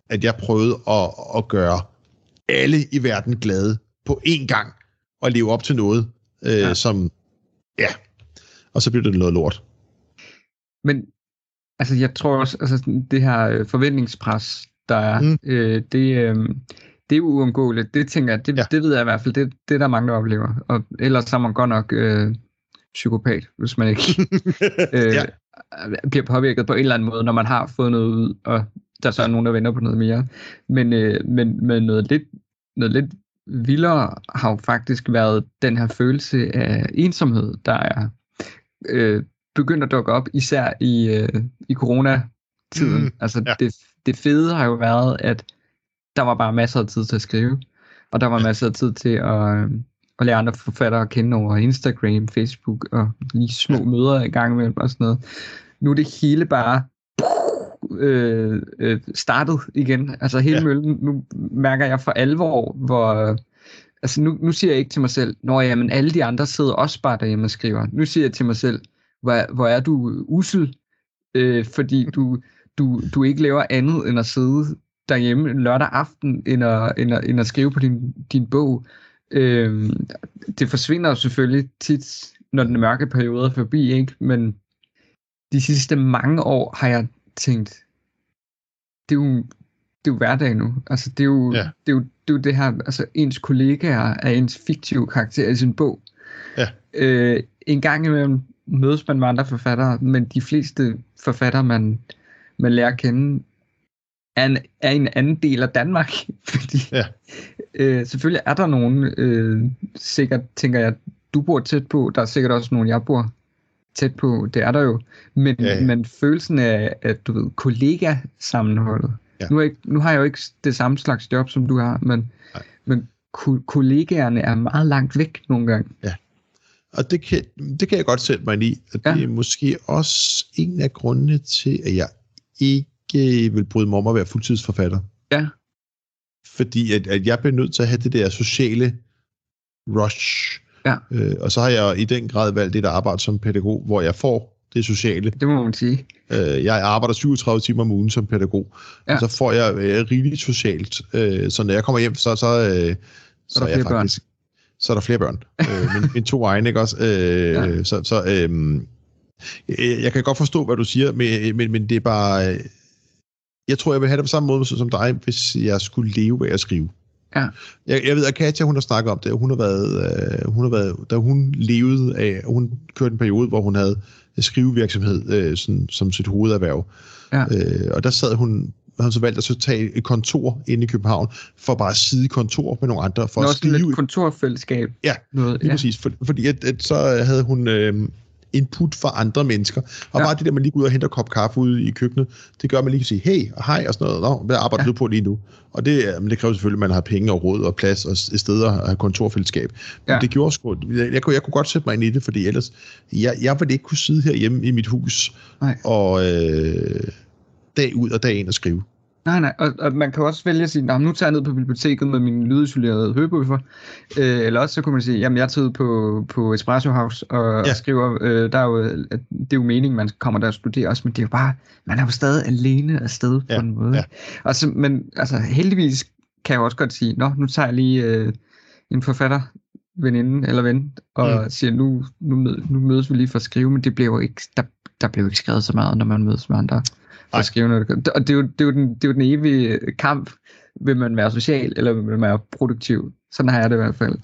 at jeg prøvede at, at gøre alle i verden glade på én gang og leve op til noget, øh, ja. som, ja, og så bliver det noget lort. Men, altså jeg tror også, altså det her øh, forventningspres, der er, mm. øh, det, øh, det er uundgåeligt. Det tænker jeg, det, ja. det ved jeg i hvert fald, det, det er der mange, der oplever. Og ellers er man godt nok øh, psykopat, hvis man ikke øh, ja. bliver påvirket på en eller anden måde, når man har fået noget ud, og der så er nogen, der venter på noget mere. Men, øh, men, men noget lidt, noget lidt vildere har jo faktisk været den her følelse af ensomhed, der er øh, begyndt at dukke op, især i, øh, i coronatiden. Mm, altså ja. det, det fede har jo været, at der var bare masser af tid til at skrive, og der var masser af tid til at, øh, at lære andre forfattere at kende over Instagram, Facebook og lige små møder i gang med og sådan noget. Nu er det hele bare øh, øh, startet igen. Altså hele ja. møllen, nu mærker jeg for alvor, hvor... Altså nu, nu siger jeg ikke til mig selv, når jamen alle de andre sidder også bare derhjemme og skriver. Nu siger jeg til mig selv, hvor, hvor er du usel, øh, fordi du, du, du ikke laver andet end at sidde derhjemme lørdag aften, end at, end at, end at skrive på din, din bog. Øh, det forsvinder jo selvfølgelig tit, når den mørke periode er forbi, ikke? men de sidste mange år har jeg tænkt, det er jo, det er jo hverdag nu. Altså, det er jo, Ja. det, er jo, det er jo det her, altså ens kollegaer er ens fiktive karakter i sin bog. Ja. Øh, en gang imellem mødes man med andre forfattere, men de fleste forfattere, man, man lærer at kende, er en, er en anden del af Danmark. Fordi Ja. øh, selvfølgelig er der nogen, øh, sikkert tænker jeg, du bor tæt på, der er sikkert også nogen, jeg bor tæt på, det er der jo. Men, Ja, ja. men følelsen af, at du ved, kollega-sammenholdet. Ja. Nu, er ikke- nu har jeg jo ikke det samme slags job, som du har, men, Nej. men ko- kollegaerne er meget langt væk nogle gange. Og det kan, det kan jeg godt sætte mig ind i. Og det Ja. er måske også en af grundene til, at jeg ikke vil bryde mig om at være fuldtidsforfatter. Ja. Fordi at, at jeg bliver nødt til at have det der sociale rush. Ja. Øh, og så har jeg i den grad valgt det der arbejde som pædagog, hvor jeg får det sociale. Det må man sige. Øh, jeg arbejder 37 timer om ugen som pædagog, Ja. og så får jeg øh, rigeligt socialt. Øh, så når jeg kommer hjem, så, så, øh, så, der er jeg flere børn. faktisk... Så er der flere børn. øh, min, min to egne, ikke også? Øh, Ja. Så, så øh, jeg, kan godt forstå, hvad du siger, men, men, men det er bare... Øh, jeg tror, jeg vil have det på samme måde som dig, hvis jeg skulle leve af at skrive. Ja. Jeg, jeg ved, at Katja, hun har snakket om det. Hun har været, øh, hun har været, da hun levede af, hun kørte en periode, hvor hun havde skrivevirksomhed øh, sådan, som sit hovederhverv. Ja. Øh, og der sad hun, har så valgt at så tage et kontor inde i København, for bare at sidde i kontor med nogle andre, for Nå, at sådan skrive. lidt kontorfællesskab. Ja, noget. Lige Ja. præcis, for, fordi at, at så havde hun øh, input fra andre mennesker. Og Ja. bare det der, man lige går ud og henter en kop kaffe ude i køkkenet, det gør, at man lige kan sige, hey og hej og sådan noget. Nå, hvad arbejder Ja. du på lige nu? Og det, men det kræver selvfølgelig, at man har penge og råd og plads og s- steder og have kontorfællesskab. Men Ja. det gjorde sgu, jeg, jeg, kunne, jeg kunne godt sætte mig ind i det, fordi ellers, jeg, jeg ville ikke kunne sidde herhjemme i mit hus Nej. og øh, dag ud og dag ind og skrive. Nej, nej, og, og man kan også vælge at sige, "Nå, men nu tager jeg ned på biblioteket med mine lydisolerede hørebøffer, øh, eller også så kunne man sige, jamen jeg tager ud på, på Espresso House og, ja. Ja. og skriver, øh, der er jo, det er jo meningen, man kommer der og studerer også, men det er jo bare, man er jo stadig alene afsted på Ja, en måde. ja. Og så, men altså heldigvis kan jeg jo også godt sige, nå, nu tager jeg lige øh, en forfatter, veninde eller ven, og mm. Mm. siger, nu, nu, mød, nu mødes vi lige for at skrive, men det bliver jo ikke, der, der bliver jo ikke skrevet så meget, når man mødes med andre for noget. Og det er, jo, det, er jo den, det er jo den evige kamp. Vil man være social, eller vil man være produktiv? Sådan har jeg det i hvert fald.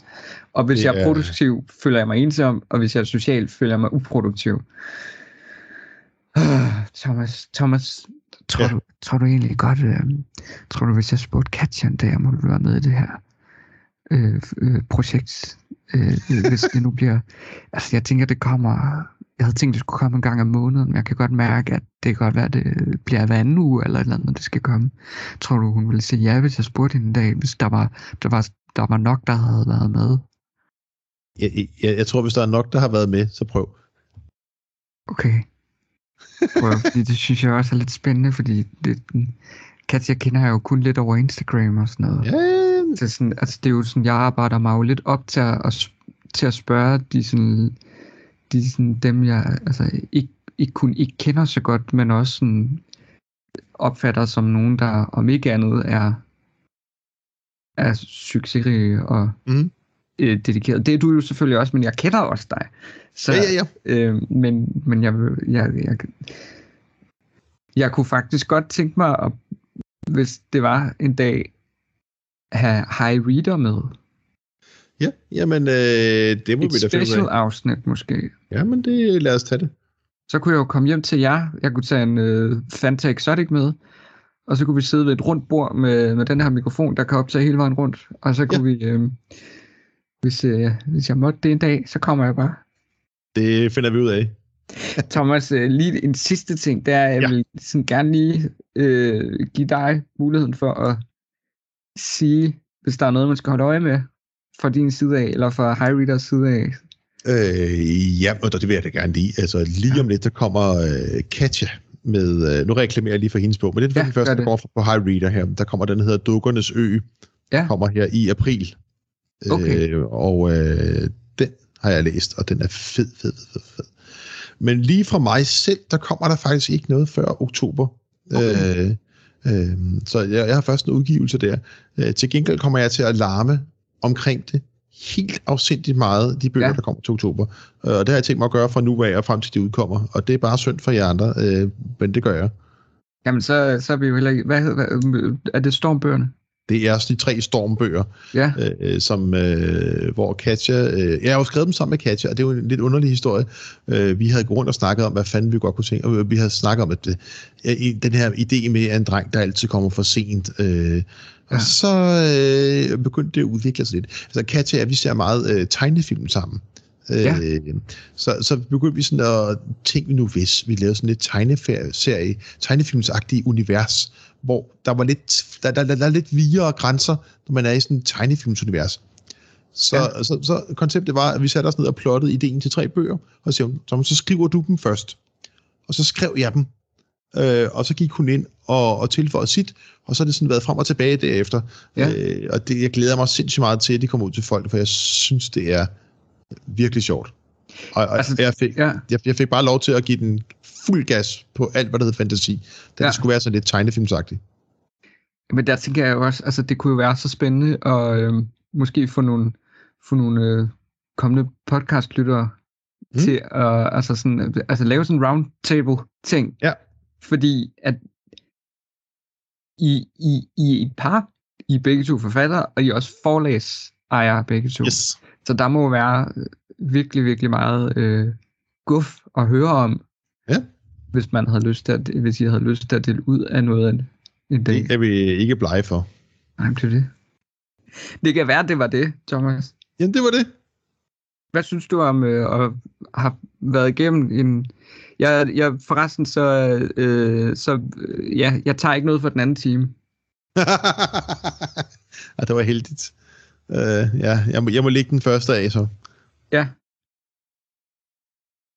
Og hvis Det jeg er produktiv, føler jeg mig ensom, og hvis jeg er social, føler jeg mig uproduktiv. Ah, Thomas, Thomas, tror, Ja. du, tror du egentlig godt, øh, tror du, hvis jeg spurgte Katja en dag, om hun ville være med i det her øh, øh, projekt, øh, øh, hvis det nu bliver, altså jeg tænker, det kommer, jeg havde tænkt, det skulle komme en gang om måneden, men jeg kan godt mærke, at det kan godt være, at det bliver hver anden uge, eller et eller andet, når det skal komme. Tror du, hun ville sige ja, hvis jeg spurgte hende en dag, hvis der var, der var, der var nok, der havde været med? Jeg, jeg, jeg tror, hvis der er nok, der har været med, så prøv. Okay. Prøv, fordi det synes jeg også er lidt spændende, fordi det, Katja kender jeg jo kun lidt over Instagram og sådan noget. Ja, Det er, sådan, altså det er jo sådan, jeg arbejder mig jo lidt op til at, at, til at spørge de, sådan, de sådan, dem, jeg altså, ikke, ikke kun ikke kender så godt, men også sådan, opfatter som nogen, der om ikke andet er, er succesrige og Mhm. øh, dedikeret. Det er du jo selvfølgelig også, men jeg kender også dig. Så, ja, ja, ja. Øh, men, men jeg, jeg, jeg, jeg kunne faktisk godt tænke mig, at, hvis det var en dag, have High Reader med. Ja, jamen, øh, det må Et vi da finde special af. afsnit måske. Jamen, det, lad os tage det. Så kunne jeg jo komme hjem til jer. Jeg kunne tage en øh, Fanta Exotic med. Og så kunne vi sidde ved et rundt bord med, med den her mikrofon, der kan optage hele vejen rundt. Og så kunne vi, øh, hvis, øh, hvis jeg måtte det en dag, så kommer jeg bare. Det finder vi ud af. Thomas, øh, lige en sidste ting, det er, at jeg Ja. vil sådan gerne lige øh, give dig muligheden for at sige, hvis der er noget, man skal holde øje med fra din side af, eller fra High Readers side af. Øh, ja, og det vil jeg da gerne lige. Altså, lige om lidt, der kommer øh, Katja med, øh, nu reklamerer jeg lige for hendes bog, men det er Ja, den første, der går på High Reader her. Der kommer den, der hedder Dukkernes Ø, Ja. kommer her i april. Okay. Øh, og øh, den har jeg læst, og den er fed, fed, fed, fed, fed. Men lige fra mig selv, der kommer der faktisk ikke noget før oktober. Okay. Øh, Øh, så jeg, jeg har først en udgivelse der. Øh, til gengæld kommer jeg til at larme omkring det helt afsindigt meget, de bøger, ja. der kommer til oktober. Øh, og det har jeg tænkt mig at gøre fra nu af og frem til de udkommer. Og det er bare synd for jer andre, øh, men det gør jeg. Jamen, så, så er vi jo heller ikke... Hvad, hvad, er det stormbøgerne? Det er de tre stormbøger, ja. øh, som, øh, hvor Katja... Øh, jeg har jo skrevet dem sammen med Katja, og det er jo en lidt underlig historie. Øh, vi havde gået rundt og snakket om, hvad fanden vi godt kunne tænke, og vi havde snakket om, at øh, den her idé med en dreng, der altid kommer for sent, øh, og ja. så øh, begyndte det at udvikle sig lidt. Altså Katja og vi ser meget øh, tegnefilm sammen. Ja. Øh, så, så begyndte vi sådan at tænke nu, hvis vi lavede sådan lidt tegneserie, tegnefilmsagtig univers, hvor der var lidt, der, der, der, der er lidt videre grænser, når man er i sådan et tegnefilmsunivers. Så, ja. så, så konceptet var, at vi satte os ned og plottede ideen til tre bøger, og siger, så, så skriver du dem først. Og så skrev jeg dem, øh, og så gik hun ind og, og tilføjede sit, og så har det sådan været frem og tilbage derefter. Ja. Øh, og det, jeg glæder mig sindssygt meget til, at de kommer ud til folk, for jeg synes, det er virkelig sjovt. Og, og altså, jeg, fik, ja. jeg, jeg fik bare lov til at give den fuld gas på alt, hvad der hedder fantasi. Da ja. det skulle være sådan lidt tegnefilmsagtigt. Men der tænker jeg jo også, altså det kunne jo være så spændende at øh, måske få nogle, få nogle øh, kommende podcastlyttere mm. til at altså sådan, altså lave sådan en roundtable ting. Ja. Fordi at i, i, i et par, I begge to forfattere, og I også forlæs ejer begge to. Yes. Så der må være virkelig, virkelig meget øh, guf at høre om. Ja. Hvis man havde lyst til at, hvis I havde lyst til at dele ud af noget af en dag. Det kan vi ikke blege for. Nej, det er det. Det kan være, det var det, Thomas. Jamen, det var det. Hvad synes du om øh, at have været igennem en... Jeg, jeg forresten så... Øh, så øh, ja, jeg tager ikke noget for den anden time. ja, det var heldigt. Uh, ja, jeg må, jeg må lægge den første af, så. Ja.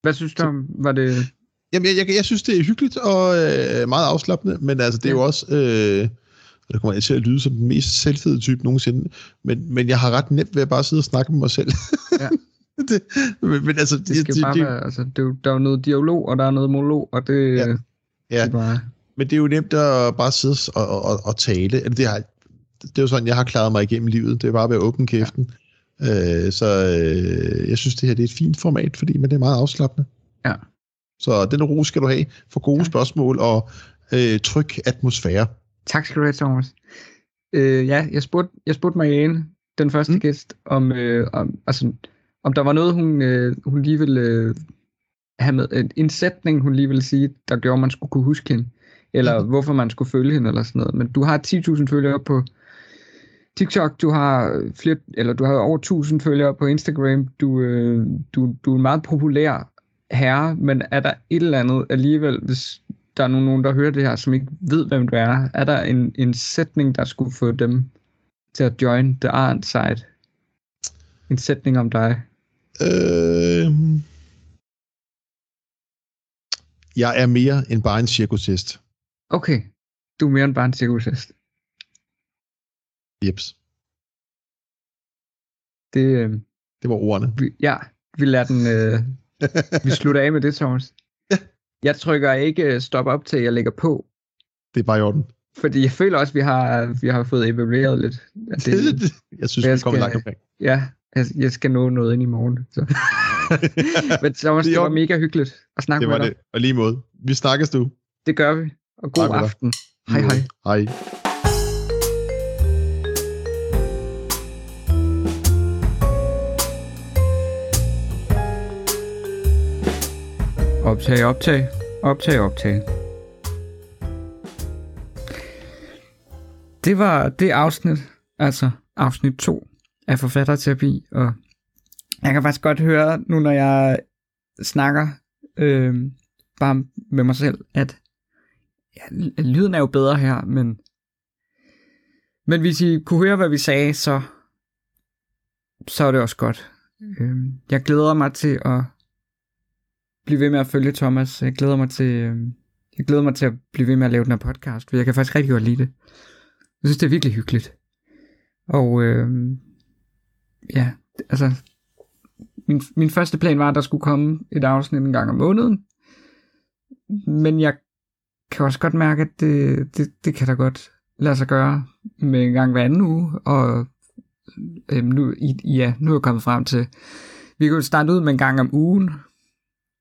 Hvad synes du om, var det... Jamen, jeg, jeg, jeg synes, det er hyggeligt og øh, meget afslappende, men altså, det er ja. jo også... Øh, det kommer jeg til at lyde som den mest selvfede type nogensinde, men, men jeg har ret nemt ved at bare sidde og snakke med mig selv. Ja. det, men, men altså, det skal det, bare det, være, altså, det er der er jo noget dialog, og der er noget monolog, og det, ja. ja. det bare... Men det er jo nemt at bare sidde og, og, og, tale. Det, har, det er jo sådan, jeg har klaret mig igennem livet. Det er bare ved at åbne kæften. Ja. Øh, så øh, jeg synes, det her det er et fint format, fordi men det er meget afslappende. Ja. Så den ro skal du have for gode ja. spørgsmål og øh, tryg atmosfære. Tak skal du have, Thomas. Øh, ja, jeg spurgte, jeg spurgte Marianne, den første mm. gæst, om, øh, om, altså, om der var noget, hun, øh, hun lige ville øh, have med, en sætning, hun lige ville sige, der gjorde, at man skulle kunne huske hende, eller mm. hvorfor man skulle følge hende, eller sådan noget. Men du har 10.000 følgere på TikTok, du har flere, eller du har over 1000 følgere på Instagram, du, øh, du, du er en meget populær herre, men er der et eller andet alligevel, hvis der er nogen, der hører det her, som ikke ved, hvem du er, er der en, en sætning, der skulle få dem til at join the Arnt side? En sætning om dig? Øh... Jeg er mere end bare en cirkushest. Okay, du er mere end bare en cirkushest. Jeps. Det, øh, det var ordene. Vi, ja, vi lader den... Øh, vi slutter af med det, Thomas. Ja. Jeg trykker ikke øh, stop op til, jeg lægger på. Det er bare i orden. Fordi jeg føler også, at vi har, vi har fået evalueret lidt. Det, jeg synes, jeg vi kommer langt omkring. Ja, jeg, jeg skal nå noget ind i morgen. Så. Men Thomas, det, det var mega hyggeligt at snakke det var med dig. Det. Og lige måde. Vi snakkes du. Det gør vi. Og god hej aften. Hej hej. Hej. Optag, optag, optag, optag. Det var det afsnit, altså afsnit 2 af forfatterterapi, og jeg kan faktisk godt høre nu, når jeg snakker øh, bare med mig selv, at ja, lyden er jo bedre her, men men hvis I kunne høre, hvad vi sagde, så så er det også godt. Øh, jeg glæder mig til at blive ved med at følge Thomas. Jeg glæder mig til, øh, jeg glæder mig til at blive ved med at lave den her podcast, for jeg kan faktisk rigtig godt lide det. Jeg synes, det er virkelig hyggeligt. Og øh, ja, altså, min, min første plan var, at der skulle komme et afsnit en gang om måneden. Men jeg kan også godt mærke, at det, det, det kan da godt lade sig gøre med en gang hver anden uge, og øhm, nu, ja, nu er jeg kommet frem til, vi kan starte ud med en gang om ugen,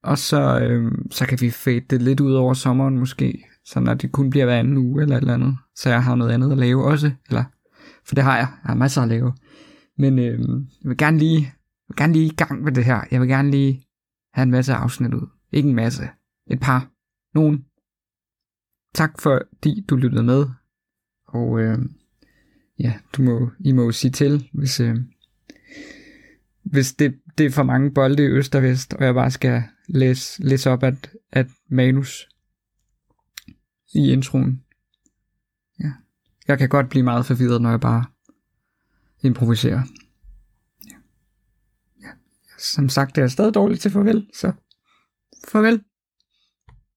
og så, øhm, så kan vi fade det lidt ud over sommeren måske, så når det kun bliver hver anden uge eller et eller andet, så jeg har noget andet at lave også, eller, for det har jeg, jeg har masser at lave. Men øh, jeg vil gerne lige, jeg vil gerne lige i gang med det her. Jeg vil gerne lige have en masse afsnit ud. Ikke en masse. Et par. Nogen. Tak fordi du lyttede med. Og øh, ja, du må, I må sige til, hvis, øh, hvis det, det er for mange bolde i øst og vest, og jeg bare skal læse, læse op at, at manus i introen. Ja. Jeg kan godt blive meget forvirret, når jeg bare improvisere. Ja. ja. Som sagt, det er stadig dårligt til farvel, så farvel.